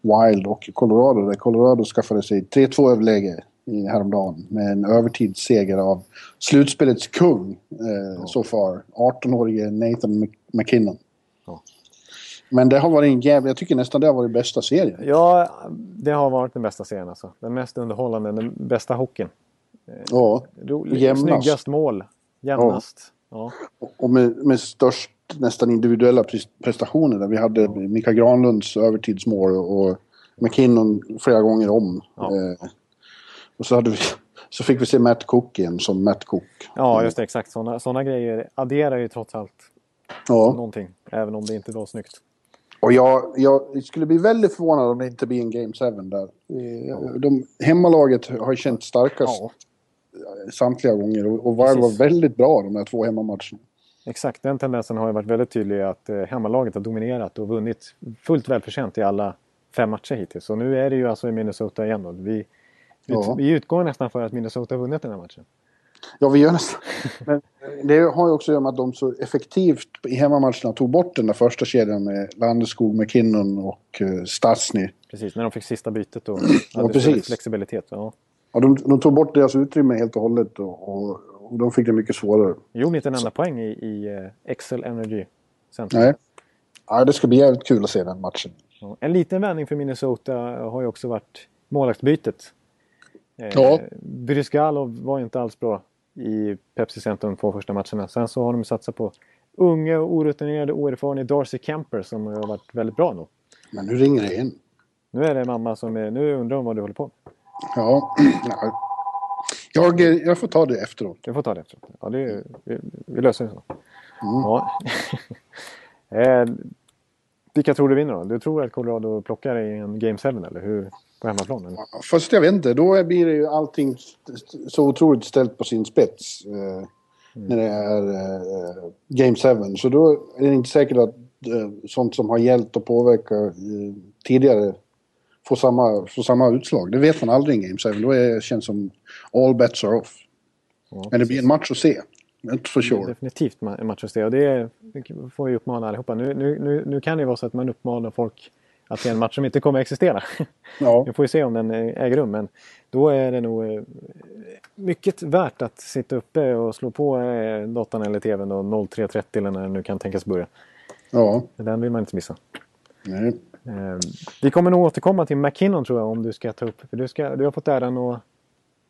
Wild och Colorado. Där Colorado skaffade sig 3-2 överläge häromdagen med en övertidsseger av slutspelets kung eh, so far. 18-årige Nathan Mc- McKinnon. Ja. Men det har varit en jävla... Jag tycker nästan det har varit bästa serien. Ja, det har varit den bästa serien alltså. Den mest underhållande, den bästa hockeyn. Ja. Rolig, Jämnast. snyggast mål. Jämnast. Ja. Och med, med störst nästan individuella pres- prestationer där vi hade Mika Granlunds övertidsmål och McKinnon flera gånger om. Ja. Eh, och så, hade vi, så fick vi se Matt Cook igen som Matt Cook. Ja, just det. Exakt. Sådana såna grejer adderar ju trots allt Ja. Någonting, även om det inte var snyggt. Och jag, jag skulle bli väldigt förvånad om det inte blir en Game 7 där. Ja. De, hemmalaget har känt starkast ja. samtliga gånger och, och var, var väldigt bra de här två hemmamatcherna. Exakt, den tendensen har ju varit väldigt tydlig att eh, hemmalaget har dominerat och vunnit fullt välförtjänt i alla fem matcher hittills. Och nu är det ju alltså i Minnesota igen då. Vi, ja. vi utgår nästan för att Minnesota har vunnit den här matchen. Ja, vi gör nästan. Men det har ju också att göra med att de så effektivt i hemmamatcherna tog bort den där första kedjan med Landeskog, McKinnon och uh, Stasny. Precis, när de fick sista bytet och precis. flexibilitet. Ja. Ja, de, de, tog bort deras utrymme helt och hållet och, och, och de fick det mycket svårare. Gjorde inte en enda poäng i, i uh, Excel Energy Center. Nej. Ja, det ska bli jävligt kul att se den matchen. Ja. En liten vändning för Minnesota har ju också varit målvaktsbytet. Eh, ja. Brysgalov var ju inte alls bra i Pepsi Center de två första matcherna. Sen så har de satsat på unga, orutinerade, oerfarna Darcy Kemper som har varit väldigt bra nu. Men nu ringer det in. Nu är det mamma som är... Nu undrar hon vad du håller på med. Ja. Jag, jag får ta det efteråt. Du får ta det efteråt. Ja, det, vi, vi löser det så. Mm. Ja. eh, vilka tror du vinner då? Du tror att Colorado plockar i en Game 7 eller hur? På hemmaplan? Fast jag vet inte. Då blir det ju allting så otroligt ställt på sin spets. Eh, mm. När det är eh, Game 7. Så då är det inte säkert att eh, sånt som har gällt och påverkat eh, tidigare får samma, får samma utslag. Det vet man aldrig i Game 7. Då är, känns som all bets are off. Ja, Men det blir en match att se. Inte for sure. Definitivt en match att se. Och det, får vi uppmana allihopa. Nu, nu, nu, nu kan det ju vara så att man uppmanar folk att se en match som inte kommer att existera. Ja. Vi får ju se om den äger rum. Men då är det nog eh, mycket värt att sitta uppe och slå på eh, datorn eller tvn då 03.30 eller när den nu kan tänkas börja. Ja. Den vill man inte missa. Nej. Eh, vi kommer nog återkomma till McKinnon tror jag om du ska ta upp. För du, ska, du har fått äran att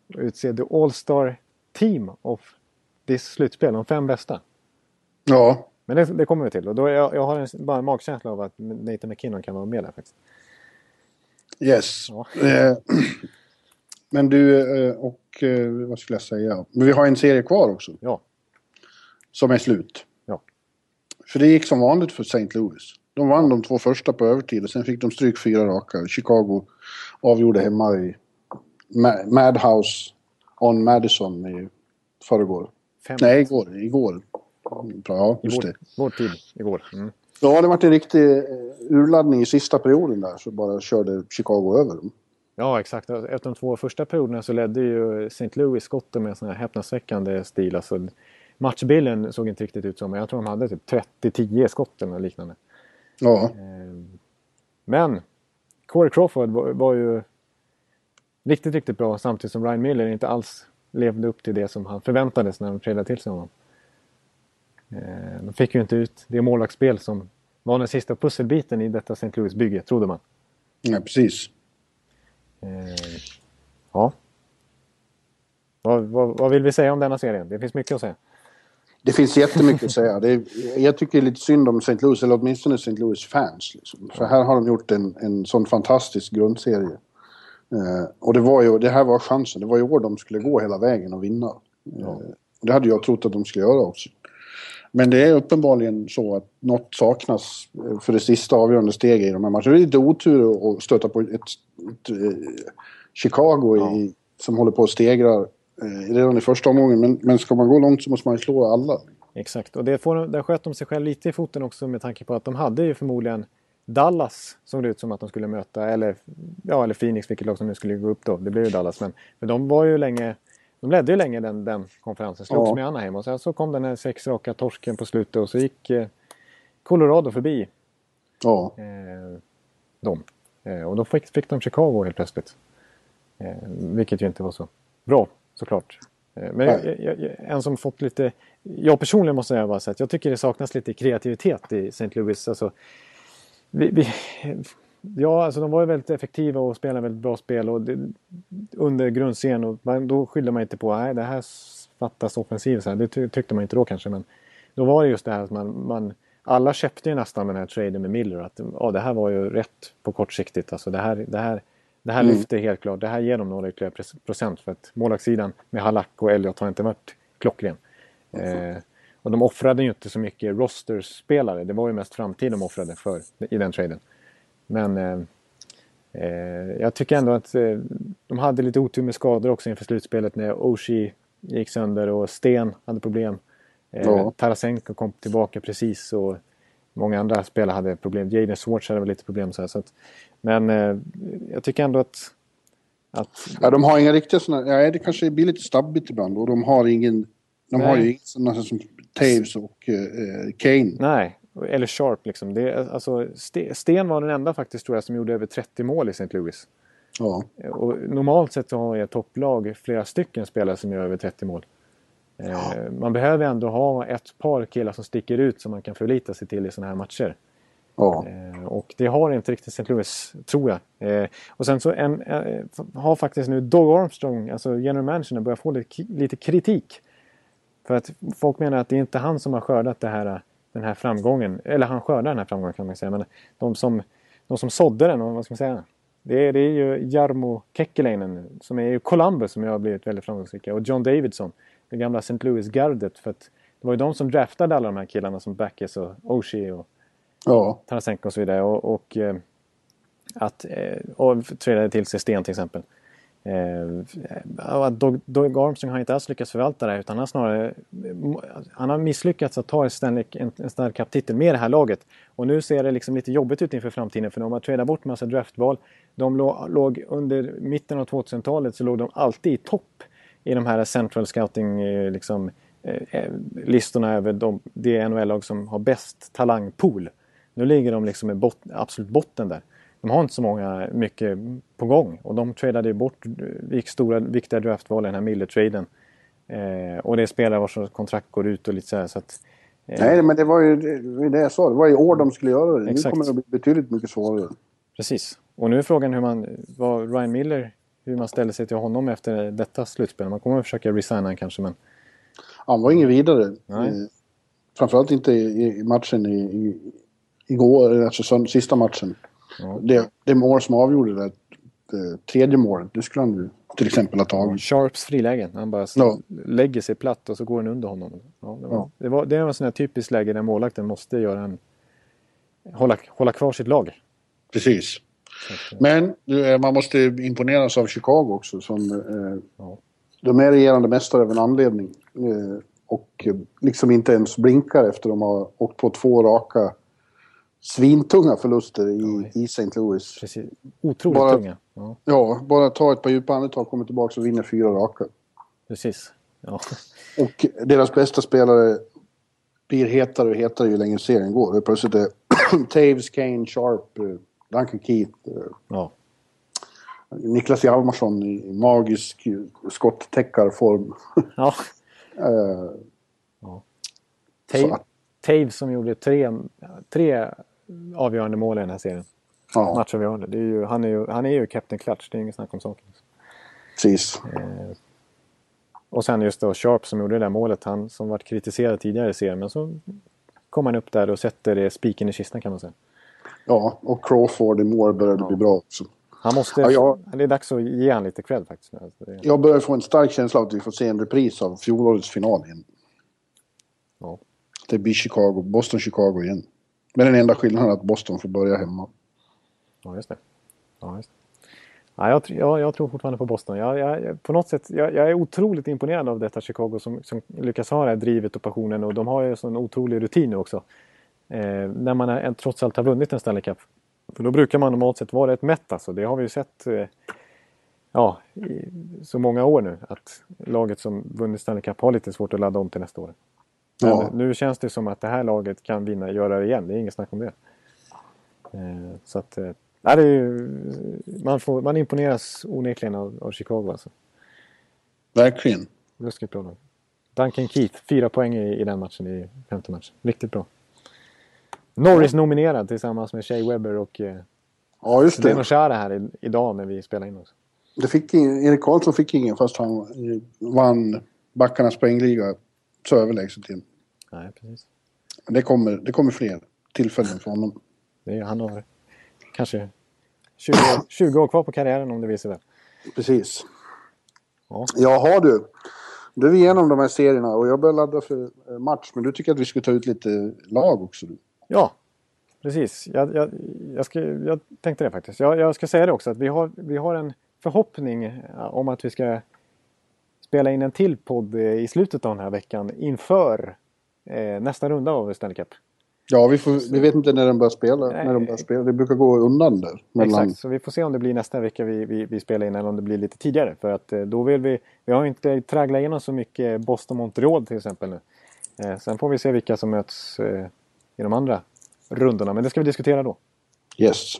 utse the All-Star Team of this slutspel. De fem bästa. Ja. Men det, det, kommer vi till. Och då jag, jag har en, bara en magkänsla av att Nathan McKinnon kan vara med där faktiskt. Yes. Ja. Eh, men du, eh, och eh, vad skulle jag säga? Men vi har en serie kvar också. Ja. Som är slut. Ja. För det gick som vanligt för St. Louis. De vann de två första på övertid och sen fick de stryk fyra raka. Chicago avgjorde hemma i Madhouse on Madison i förrgår. Fem. Nej, igår. Igår. Ja, just det. Vår tid igår. Mm. Ja, det var en riktig eh, urladdning i sista perioden där så bara körde Chicago över dem. Ja, exakt. Efter de två första perioderna så ledde ju St. Louis skotten med en sån här häpnadsväckande stil. Alltså, matchbilden såg inte riktigt ut så, men jag tror de hade typ 30-10 skott eller liknande. Ja. Ehm, men Corey Crawford var, var ju riktigt, riktigt bra samtidigt som Ryan Miller inte alls levde upp till det som han förväntades när de trädde till sig honom. Eh, de fick ju inte ut det målvaktsspel som var den sista pusselbiten i detta St. Louis-bygge, trodde man. Ja, precis. Eh, ja. Vad, vad, vad, vill vi säga om denna serien? Det finns mycket att säga. Det finns jättemycket att säga. Det är, jag tycker det är lite synd om St. Louis, eller åtminstone St. Louis fans. Liksom. För här har de gjort en, en sån fantastisk grundserie. Eh, och det, var ju, det här var chansen. Det var i år de skulle gå hela vägen och vinna. Ja. Eh, det hade jag trott att de skulle göra också. Men det är uppenbarligen så att något saknas för det sista avgörande steget i de här matcherna. Det är lite otur att stöta på ett, ett, ett eh, Chicago ja. i, som håller på att stegra eh, redan i första omgången. Men, men ska man gå långt så måste man slå alla. Exakt, och det får, där sköt de sig själv lite i foten också med tanke på att de hade ju förmodligen Dallas såg det ut som att de skulle möta, eller, ja, eller Phoenix, vilket lag som nu skulle gå upp då. Det blev ju Dallas, men för de var ju länge de ledde ju länge den, den konferensen, slogs ja. med Anaheim och sen så kom den här sex raka torsken på slutet och så gick eh, Colorado förbi ja. eh, dem. Eh, och då fick, fick de Chicago helt plötsligt. Eh, vilket ju inte var så bra såklart. Eh, men jag, jag, en som fått lite... Jag personligen måste säga bara så att jag tycker det saknas lite kreativitet i St. Louis. Alltså, vi, vi, Ja, alltså de var ju väldigt effektiva och spelade väldigt bra spel och det, under grundserien. Och då skyllde man inte på att det här fattas offensiv. Så här. Det tyckte man inte då kanske. Men då var det just det här att man, man alla köpte ju nästan den här traden med Miller. Att ja, det här var ju rätt på kortsiktigt. Alltså det här, det här, det här mm. lyfter helt klart. Det här ger dem några ytterligare procent. För att målvaktssidan med Halak och Elliot har inte varit klockren. Mm. Eh, Och de offrade ju inte så mycket rosterspelare. Det var ju mest framtid de offrade för i den traden. Men eh, eh, jag tycker ändå att eh, de hade lite otur med skador också inför slutspelet när Oshie gick sönder och Sten hade problem. Eh, ja. Tarasenko kom tillbaka precis och många andra spelare hade problem. Jaden Swartz hade väl lite problem så, här, så att, Men eh, jag tycker ändå att, att... Ja, de har inga riktiga sådana... Ja, det kanske blir lite stabbigt ibland och de har ingen... De Nej. har ju inga sådana som Taves och eh, Kane. Nej, eller Sharp liksom. Det, alltså, Sten var den enda faktiskt tror jag som gjorde över 30 mål i St. Louis. Ja. Och normalt sett så har jag topplag flera stycken spelare som gör över 30 mål. Ja. Eh, man behöver ändå ha ett par killar som sticker ut som man kan förlita sig till i sådana här matcher. Ja. Eh, och det har inte riktigt St. Louis, tror jag. Eh, och sen så en, har faktiskt nu Doug Armstrong, alltså general manager, börjat få lite kritik. För att folk menar att det är inte han som har skördat det här, den här framgången. Eller han skördar den här framgången kan man säga. Men de som, de som sådde den, vad ska man säga? Det är, det är ju Jarmo Kekkeläinen som är ju Columbus som har blivit väldigt framgångsrika. Och John Davidson det gamla St. Louis-gardet. För att det var ju de som draftade alla de här killarna som Backes och Oshie och ja. Tarasenko och så vidare. Och, och eh, att, eh, och tradade till sig Sten till exempel. Eh, Doug, Doug Armstrong har inte alls lyckats förvalta det utan han har snarare han har misslyckats att ta Stanley, en, en Stanley Cup-titel med det här laget. Och nu ser det liksom lite jobbigt ut inför framtiden för de har tradat bort massa draftval. De låg, låg under mitten av 2000-talet så låg de alltid i topp i de här central scouting eh, liksom, eh, eh, listorna över de, det NHL-lag som har bäst talangpool. Nu ligger de liksom i bot, absolut botten där. De har inte så många, mycket på gång och de tradade bort gick stora viktiga draftval i den här Miller-traden. Eh, och det är spelare vars kontrakt går ut och lite så här, så att, eh, Nej, men det var ju det, jag sa. Det var i år de skulle göra det. Exakt. Nu kommer det bli betydligt mycket svårare. Precis. Och nu är frågan hur man, vad Ryan Miller hur man ställer sig till honom efter detta slutspel. Man kommer att försöka resigna kanske men... Han var ingen vidare. Nej. Eh, framförallt inte i, matchen i, i, igår, alltså sista matchen. Ja. Det, det mål som avgjorde det, det tredje målet, det skulle han ju till exempel ha tagit. Sharps frilägen, han bara ja. lägger sig platt och så går den under honom. Ja, det, var, ja. det, var, det var en sån här typisk läge där målvakten måste göra en... Hålla, hålla kvar sitt lag. Precis. Men eh, man måste imponeras av Chicago också. Som, eh, ja. De är regerande mästare av en anledning. Eh, och liksom inte ens blinkar efter de har åkt på två raka svintunga förluster i, i St. Louis. Precis. Otroligt bara, tunga. Ja. ja. bara ta ett par djupa andetag, kommer tillbaka och vinner fyra raka. Precis. Ja. Och deras bästa spelare blir hetare och hetare ju längre serien går. Plötsligt är Taves, Kane, Sharp, eh, Duncan Keith. Eh, ja. Niklas Hjalmarsson i magisk skottäckarform. Ja. uh, ja. Tave, Tave som gjorde tre, tre avgörande mål i den här serien. Ja. Matchavgörande. Det är ju, han, är ju, han är ju Captain Clutch, det är inget snack om saken. Precis. Eh, och sen just då Sharp som gjorde det där målet, han som varit kritiserad tidigare i serien. Men så kom han upp där och sätter det spiken i kistan kan man säga. Ja, och Crawford i mål börjar ja. bli bra också. Han måste, ja, jag, det är dags att ge han lite cred faktiskt. Alltså, jag börjar få en stark känsla av att vi får se en repris av fjolårets final igen. Ja. Det blir Chicago, Boston-Chicago igen. Men den enda skillnaden är att Boston får börja hemma. Ja, just det. Ja, just det. Ja, jag, jag, jag tror fortfarande på Boston. Jag, jag på något sätt, jag, jag, är otroligt imponerad av detta Chicago som, som lyckas ha det här drivet och passionen och de har ju en otrolig rutin nu också. Eh, när man är, trots allt har vunnit en Stanley Cup. För då brukar man normalt sett vara rätt mätt alltså. Det har vi ju sett eh, ja, i så många år nu. Att laget som vunnit Stanley Cup har lite svårt att ladda om till nästa år. Men ja. nu känns det som att det här laget kan vinna, göra det igen. Det är inget snack om det. Eh, så att, eh, nej, det är ju, man, får, man imponeras onekligen av, av Chicago alltså. Verkligen. Ruskigt bra lag. Duncan Keith, fyra poäng i, i den matchen i femte matchen. Riktigt bra. Norris nominerad tillsammans med Shea Webber och eh, ja, just det. Chara här i, idag när vi spelar in också. Det fick ingen, Erik Karlsson fick ingen fast han vann backarnas poängliga så överlägset in. Nej, precis. Det kommer, det kommer fler tillfällen för honom. Det är, han har kanske 20, 20 år kvar på karriären om det visar väl. Precis. Ja. Jaha du. Du är igenom de här serierna och jag börjar ladda för eh, match. Men du tycker att vi ska ta ut lite lag också? Ja, precis. Jag, jag, jag, ska, jag tänkte det faktiskt. Jag, jag ska säga det också att vi har, vi har en förhoppning om att vi ska spela in en till podd i slutet av den här veckan inför eh, nästa runda av Stanley Cup. Ja, vi, får, vi vet inte när den börjar spela. När de börjar spela. Det brukar gå undan där. Mellan... Exakt, så vi får se om det blir nästa vecka vi, vi, vi spelar in eller om det blir lite tidigare. För att eh, då vill vi... Vi har inte tragglat igenom så mycket Boston-Montreal till exempel nu. Eh, sen får vi se vilka som möts eh, i de andra rundorna. Men det ska vi diskutera då. Yes.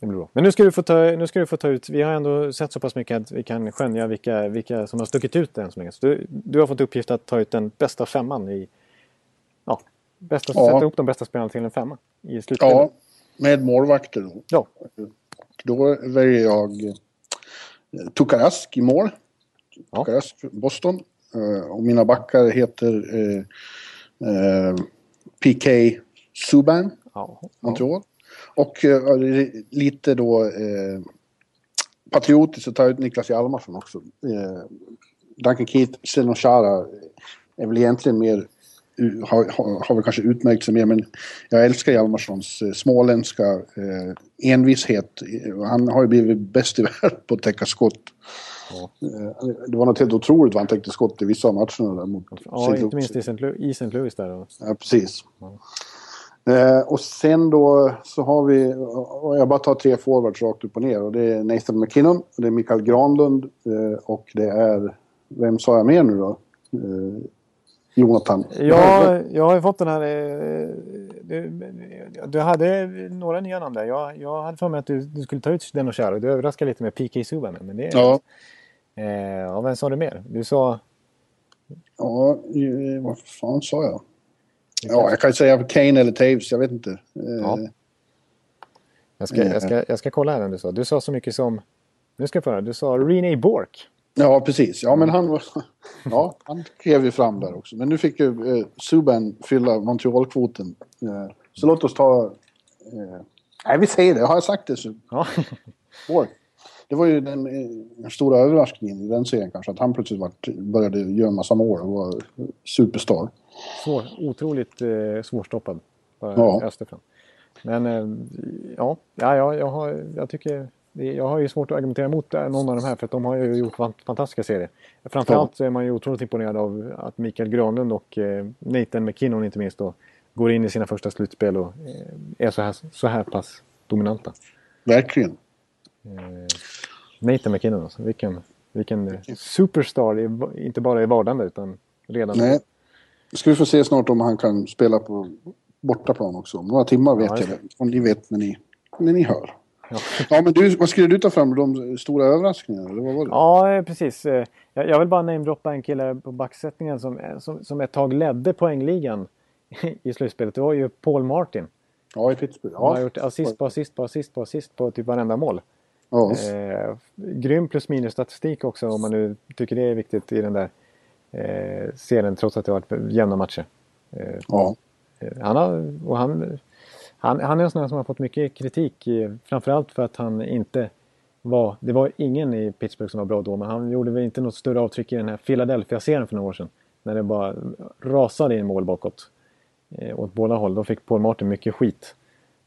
Det blir bra. Men nu ska, du få ta, nu ska du få ta ut... Vi har ändå sett så pass mycket att vi kan skönja vilka, vilka som har stuckit ut än så länge. Så du, du har fått uppgift att ta ut den bästa femman i Bästa, ja. Sätta ihop de bästa spelarna till en femma i slutspelet. Ja, med målvakter då. Ja. Då väljer jag eh, Tukarask i mål. Ja. Tukarask, Boston. Uh, och mina backar heter uh, uh, PK Subban, ja. Montreal. Och lite då patriotiskt så tar jag ut Niklas Hjalmarsson också. Duncan Keith, Senoshara är väl egentligen mer har, har, väl kanske utmärkt sig mer men jag älskar Hjalmarssons eh, småländska eh, envishet. Han har ju blivit bäst i världen på att täcka skott. Ja. Eh, det var något helt otroligt vad han täckte skott i vissa av matcherna. Där mot ja, inte minst i St. Louis där. Då. Ja, precis. Ja. Eh, och sen då så har vi, och jag bara tar tre forwards rakt upp och ner. Och det är Nathan McKinnon, det är Mikael Granlund eh, och det är, vem sa jag mer nu då? Eh, Jonathan? Ja, jag har ju fått den här... Eh, du, du hade några nya namn där. Jag, jag hade för mig att du, du skulle ta ut den och köra. Du överraskade lite med PK Subban. Men det är, ja. Eh, ja, vem sa du mer? Du sa... Ja, vad fan sa jag? Ja, jag kan säga Kane eller Taves, jag vet inte. Eh, ja. Jag, ska, jag, ska, jag ska kolla här vem du sa. Du sa så mycket som... Nu ska jag få höra. Du sa Rene Bork. Ja, precis. Ja, men han, ja, han klev ju fram där också. Men nu fick ju eh, Subban fylla Montreal-kvoten. Eh, så låt oss ta... Eh, nej, vi säger det. Har jag sagt det så... Ja. Det var ju den, eh, stora överraskningen i den serien kanske. Att han plötsligt var, började göra en massa mål och var superstar. Svår, otroligt eh, svårstoppad. Ja. Österfram. Men eh, ja, ja jag, har, jag tycker jag har ju svårt att argumentera emot någon av de här för att de har ju gjort fantastiska serier. Framförallt ja. så är man ju otroligt imponerad av att Mikael Granlund och eh, Nathan McKinnon inte minst då går in i sina första slutspel och eh, är så här, så här pass dominanta. Verkligen. Eh, Nathan McKinnon alltså. Vilken, vilken superstar, inte bara i vardande utan redan. Nej. Ska vi få se snart om han kan spela på bortaplan också. Om några timmar vet ja, jag det. Om ni vet när ni, när ni hör. Ja. ja, men du, vad skulle du ta fram? De stora överraskningarna? Eller vad var det? Ja, precis. Eh, jag, jag vill bara namedroppa en kille på backsättningen som, eh, som, som ett tag ledde poängligan i slutspelet. Det var ju Paul Martin. Ja, i Pittsburgh. Ja. Han har gjort assist på assist på assist på assist på typ varenda mål. Ja. Eh, grym plus minus statistik också om man nu tycker det är viktigt i den där eh, serien trots att det varit jämna matcher. Eh, ja. Eh, han har, och han han, han är en sån här som har fått mycket kritik, framförallt för att han inte var... Det var ingen i Pittsburgh som var bra då, men han gjorde väl inte något större avtryck i den här Philadelphia-serien för några år sedan. När det bara rasade in mål bakåt. Eh, åt båda håll. Då fick Paul Martin mycket skit.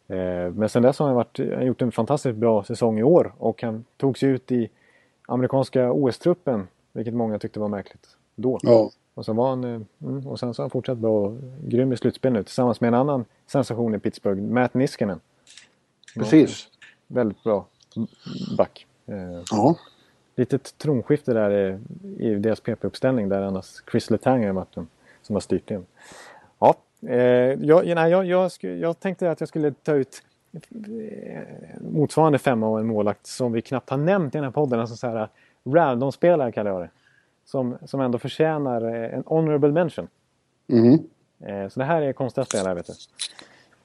Eh, men sen dess har han, varit, han gjort en fantastiskt bra säsong i år och han tog sig ut i amerikanska OS-truppen, vilket många tyckte var märkligt då. Ja. Och, så var han, eh, mm, och sen så har han fortsatt bra och grym i slutspel nu tillsammans med en annan sensation i Pittsburgh, Matt Niskanen. Precis. Väldigt bra back. Eh, ja. Litet tronskifte där i, i deras PP-uppställning där annars Chris Letang har varit den som har styrt in. Ja, eh, jag, nej, jag, jag, jag, tänkte att jag skulle ta ut motsvarande femma och en målakt som vi knappt har nämnt i den här podden. Alltså så här random-spelare kallar jag det som, som ändå förtjänar eh, en honorable mention. Mm. Eh, så det här är konstiga spelare, vet du.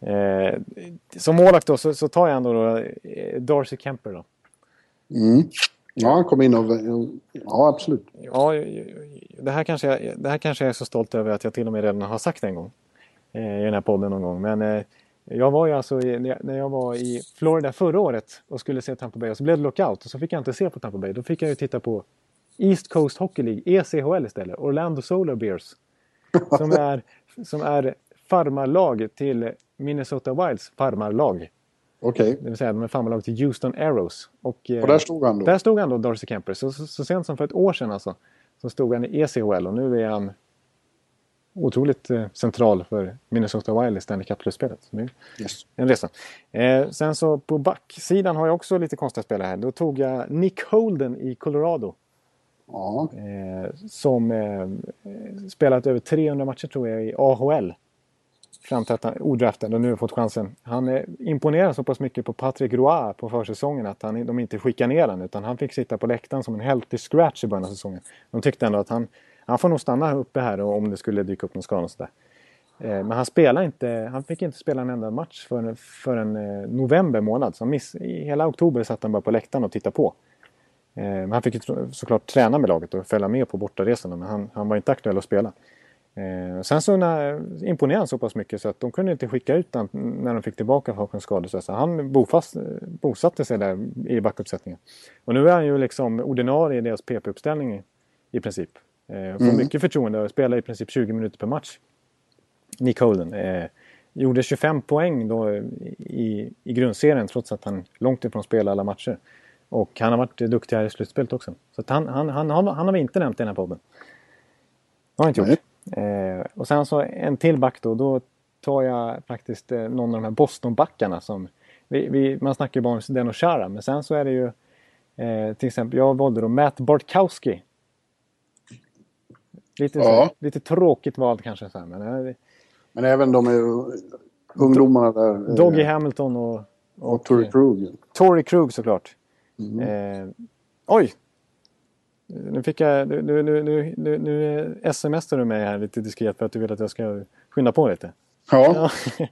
Eh, som målvakt då så, så, tar jag ändå då, Darcy Kemper då. Mm. Ja, han kom in och... Ja, absolut. Ja, det här, kanske jag, det här kanske jag är så stolt över att jag till och med redan har sagt en gång. I den här podden någon gång. Men jag var ju alltså när jag var i Florida förra året och skulle se Tampa Bay och så blev det lockout och så fick jag inte se på Tampa Bay. Då fick jag ju titta på East Coast Hockey League, ECHL istället. Orlando Solar Bears. Som är, som är farmarlag till Minnesota Wilds farmarlag. Okej. Det vill säga de är farmarlag till Houston Arrows. Och, eh, Och där stod han då? där stod han då, Darcy Kemper. Så, så, så sent som för ett år sedan alltså. Så stod han i ECHL och nu är han otroligt eh, central för Minnesota Wild i Stanley det är Yes. En resa. Eh, sen så på backsidan har jag också lite konstiga spelare här. Då tog jag Nick Holden i Colorado. Ja. Eh, som eh, spelat över 300 matcher tror jag i AHL. Fram till att han odraftad och nu har fått chansen. Han eh, imponerar så pass mycket på Patrick Roy på försäsongen att han, de inte skickar ner honom utan han fick sitta på läktaren som en healthy scratch i början av säsongen. De tyckte ändå att han, han får nog stanna uppe här om det skulle dyka upp någon skada och sådär. Eh, Men han spelade inte, han fick inte spela en enda match förrän, förrän eh, november månad. Så miss, i hela oktober satt han bara på läktaren och tittade på. Eh, Men han fick ju såklart träna med laget och följa med på bortaresorna men han, han var inte aktuell att spela. Eh, sen så när, imponerade han så pass mycket så att de kunde inte skicka ut honom när de fick tillbaka skador. Så han bofast, bosatte sig där i backuppsättningen. Och nu är han ju liksom ordinarie i deras PP-uppställning i, i princip. Eh, får Mm. mycket förtroende och spelar i princip 20 minuter per match. Nick Holden. Eh, gjorde 25 poäng då i, i grundserien trots att han långt ifrån spelade alla matcher. Och han har varit duktig här i slutspelet också. Så att han, han, han, har, han har vi inte nämnt i den här podden. Det har han inte gjort. Eh, och sen så en till back då. Då tar jag faktiskt eh, någon av de här Boston-backarna som... Vi, vi, man snackar ju bara om den och Chara, men sen så är det ju eh, till exempel, jag valde då Matt Bartkowski. Lite, Ja. lite tråkigt valt kanske, så här, men eh, Men även de är ungdomarna där. eh, Doggy Hamilton och, och och Torrey eh, Krug. Tory Krug såklart. Mm. Eh, oj! Nu fick jag... Nu, nu, nu, nu, nu, smsar du mig här lite diskret för att du vill att jag ska skynda på lite. Ja.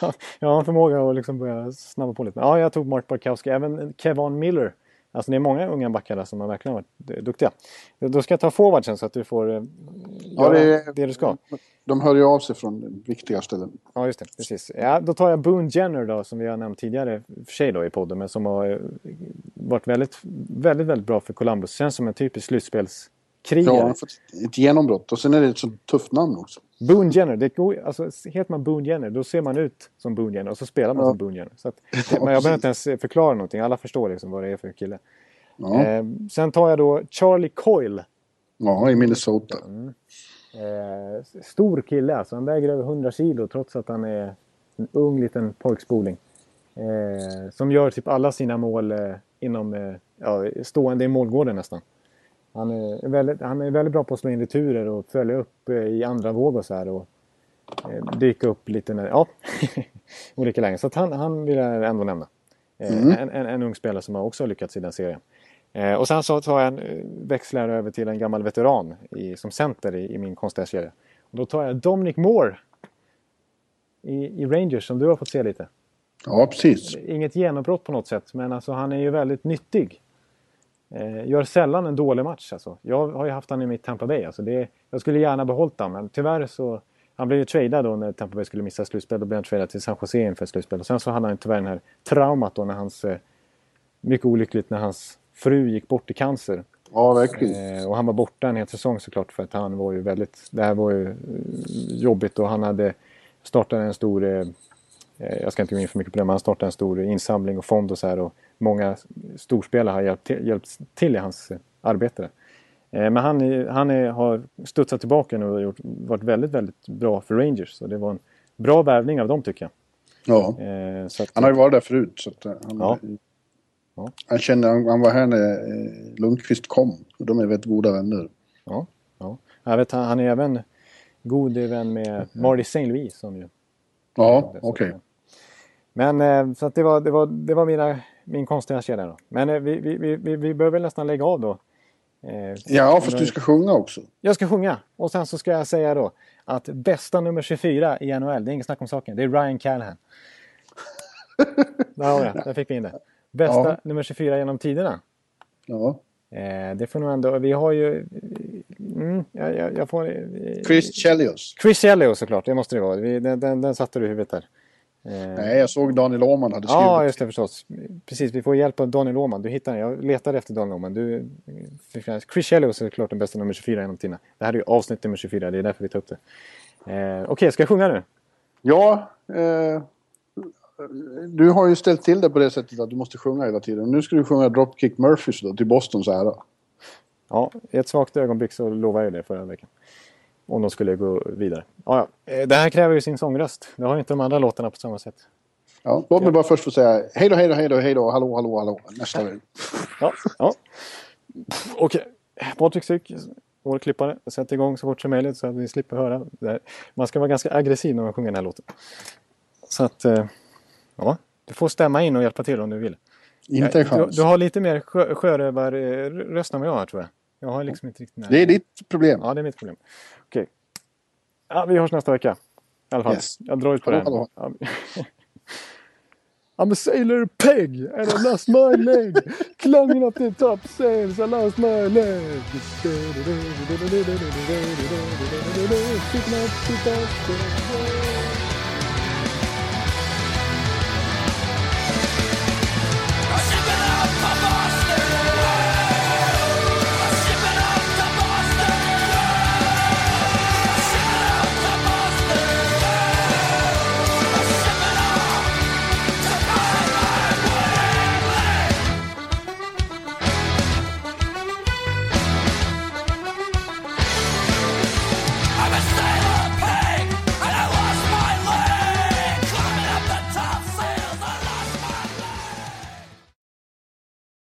Ja, jag har en förmåga att liksom börja snabba på lite. Ja, jag tog Mark Barkowski. Även Kevin Miller. Alltså det är många unga backar där som har verkligen varit eh, duktiga. Då ska jag ta forwardsen så att du får eh, göra det det, du ska. De hör ju av sig från viktiga ställen. Ja, just det. Precis. Ja, då tar jag Boone Jenner då, som vi har nämnt tidigare för sig då i podden, men som har eh, varit väldigt, väldigt, väldigt bra för Columbus. Känns som en typisk slutspelskrigare. Ja, han har fått ett genombrott. Och sen är det ett så tufft namn också. Boone Jenner, det går, alltså, heter man Boone Jenner då ser man ut som Boone Jenner och så spelar man Ja. som Boone Jenner. Så att, men jag behöver inte ens förklara någonting, alla förstår liksom vad det är för kille. Ja, Eh, sen tar jag då Charlie Coyle. ja i Minnesota. Eh, stor kille alltså, han väger över 100 kilo trots att han är en ung liten pojkspoling. Eh, som gör typ alla sina mål eh, inom eh, ja, stående i målgården nästan. Han är, väldigt, han är väldigt bra på att slå in returer och följa upp eh, i andra våg och så här. Och, eh, dyka upp lite när, ja, olika lägen. Så att han, han vill jag ändå nämna. Eh, Mm. en, en, en ung spelare som har också lyckats i den serien. Eh, och sen så tar jag en, växlar över till en gammal veteran i, som center i, i min kedja. Och då tar jag Dominic Moore i, i Rangers som du har fått se lite. Ja, precis. Inget genombrott på något sätt men alltså han är ju väldigt nyttig. Eh, gör sällan en dålig match alltså. Jag har ju haft han i mitt Tampa Bay. Alltså det, jag skulle gärna behållit honom men tyvärr så han blev ju tradad då när Tampa Bay skulle missa slutspel. Då blev han tradad till San Jose inför slutspel. Och sen så hade han tyvärr den här traumat då när hans... Eh, mycket olyckligt när hans fru gick bort i cancer. Ja, verkligen. Eh, och han var borta en hel säsong såklart för att han var ju väldigt... Det här var ju eh, jobbigt och han hade startat en stor... Eh, jag ska inte gå in för mycket på det, men han startade en stor insamling och fond och så här. Och många storspelare har hjälpt till, hjälpt till i hans eh, arbete. Eh, men han, han är, har studsat tillbaka nu och gjort, varit väldigt, väldigt bra för Rangers. Så det var en bra värvning av dem tycker jag. Ja. Att, Han har ju varit där förut. Så han, Ja. Ja. han kände, han, han var här när Lundqvist kom. Och De är väldigt goda vänner. Ja, ja. Jag vet, han, han är även god vän med Marty St. Louis. Som ju, Ja, okej. Men eh, så att det var, det var, det var mina, min konstiga kedja då. Men eh, vi, vi, vi, vi, väl nästan lägga av då. Eh, Ja, fast du ska sjunga också. Jag ska sjunga och sen så ska jag säga då att bästa nummer 24 i NHL, det är inget snack om saken, det är Ryan Callahan. Där har det, där fick vi in det. Bästa Ja. nummer 24 genom tiderna. Ja. Eh, det får nog ändå, vi har ju... Mm, jag, jag, jag får... eh, Chris Chelios. Chris Chelios såklart, det måste det vara. Vi, den, den, den satte du i huvudet där. Nej, jag såg Daniel Åhman hade skrivit. Ja, just det förstås. Precis, vi får hjälp av Daniel Åhman. Du hittar den. Jag letade efter Daniel Åhman. Du, Chris Shelly är såklart den bästa nummer 24 genom tiderna. Det här är ju avsnitt nummer 24, det är därför vi tar upp det. Eh, Okej, okay, ska jag sjunga nu? Ja, eh, du har ju ställt till det på det sättet att du måste sjunga hela tiden. Nu ska du sjunga Dropkick Murphys då, till Bostons ära. Ja, i ett svagt ögonblick så lovade jag det förra veckan. Om de skulle gå vidare. Ja, ja. Eh, det här kräver ju sin sångröst. Det har ju inte de andra låtarna på samma sätt. Ja, låt mig bara först få säga hej då, hej då, hej då, hej då, hallå, hallå, hallå, nästa gång. Ja, ja. Okej, okay. Patrik Syk, vår klippare, sätt igång så fort som möjligt så att vi slipper höra. Man ska vara ganska aggressiv när man sjunger den här låten. Så att, eh, ja, du får stämma in och hjälpa till om du vill. Inte en chans. Du, du har lite mer sjö, sjörövarröst än vad jag har tror jag. Jag har liksom inte riktigt... Det är ditt problem. Ja, det är mitt problem. Okej. Okay. Ja, vi hörs nästa vecka. I alla fall. Yes. Jag drar ut på hallå, den. Hallå. I'm a sailor peg and I lost my leg. Climbing up the top sails I lost my leg. Sitting up, sit up,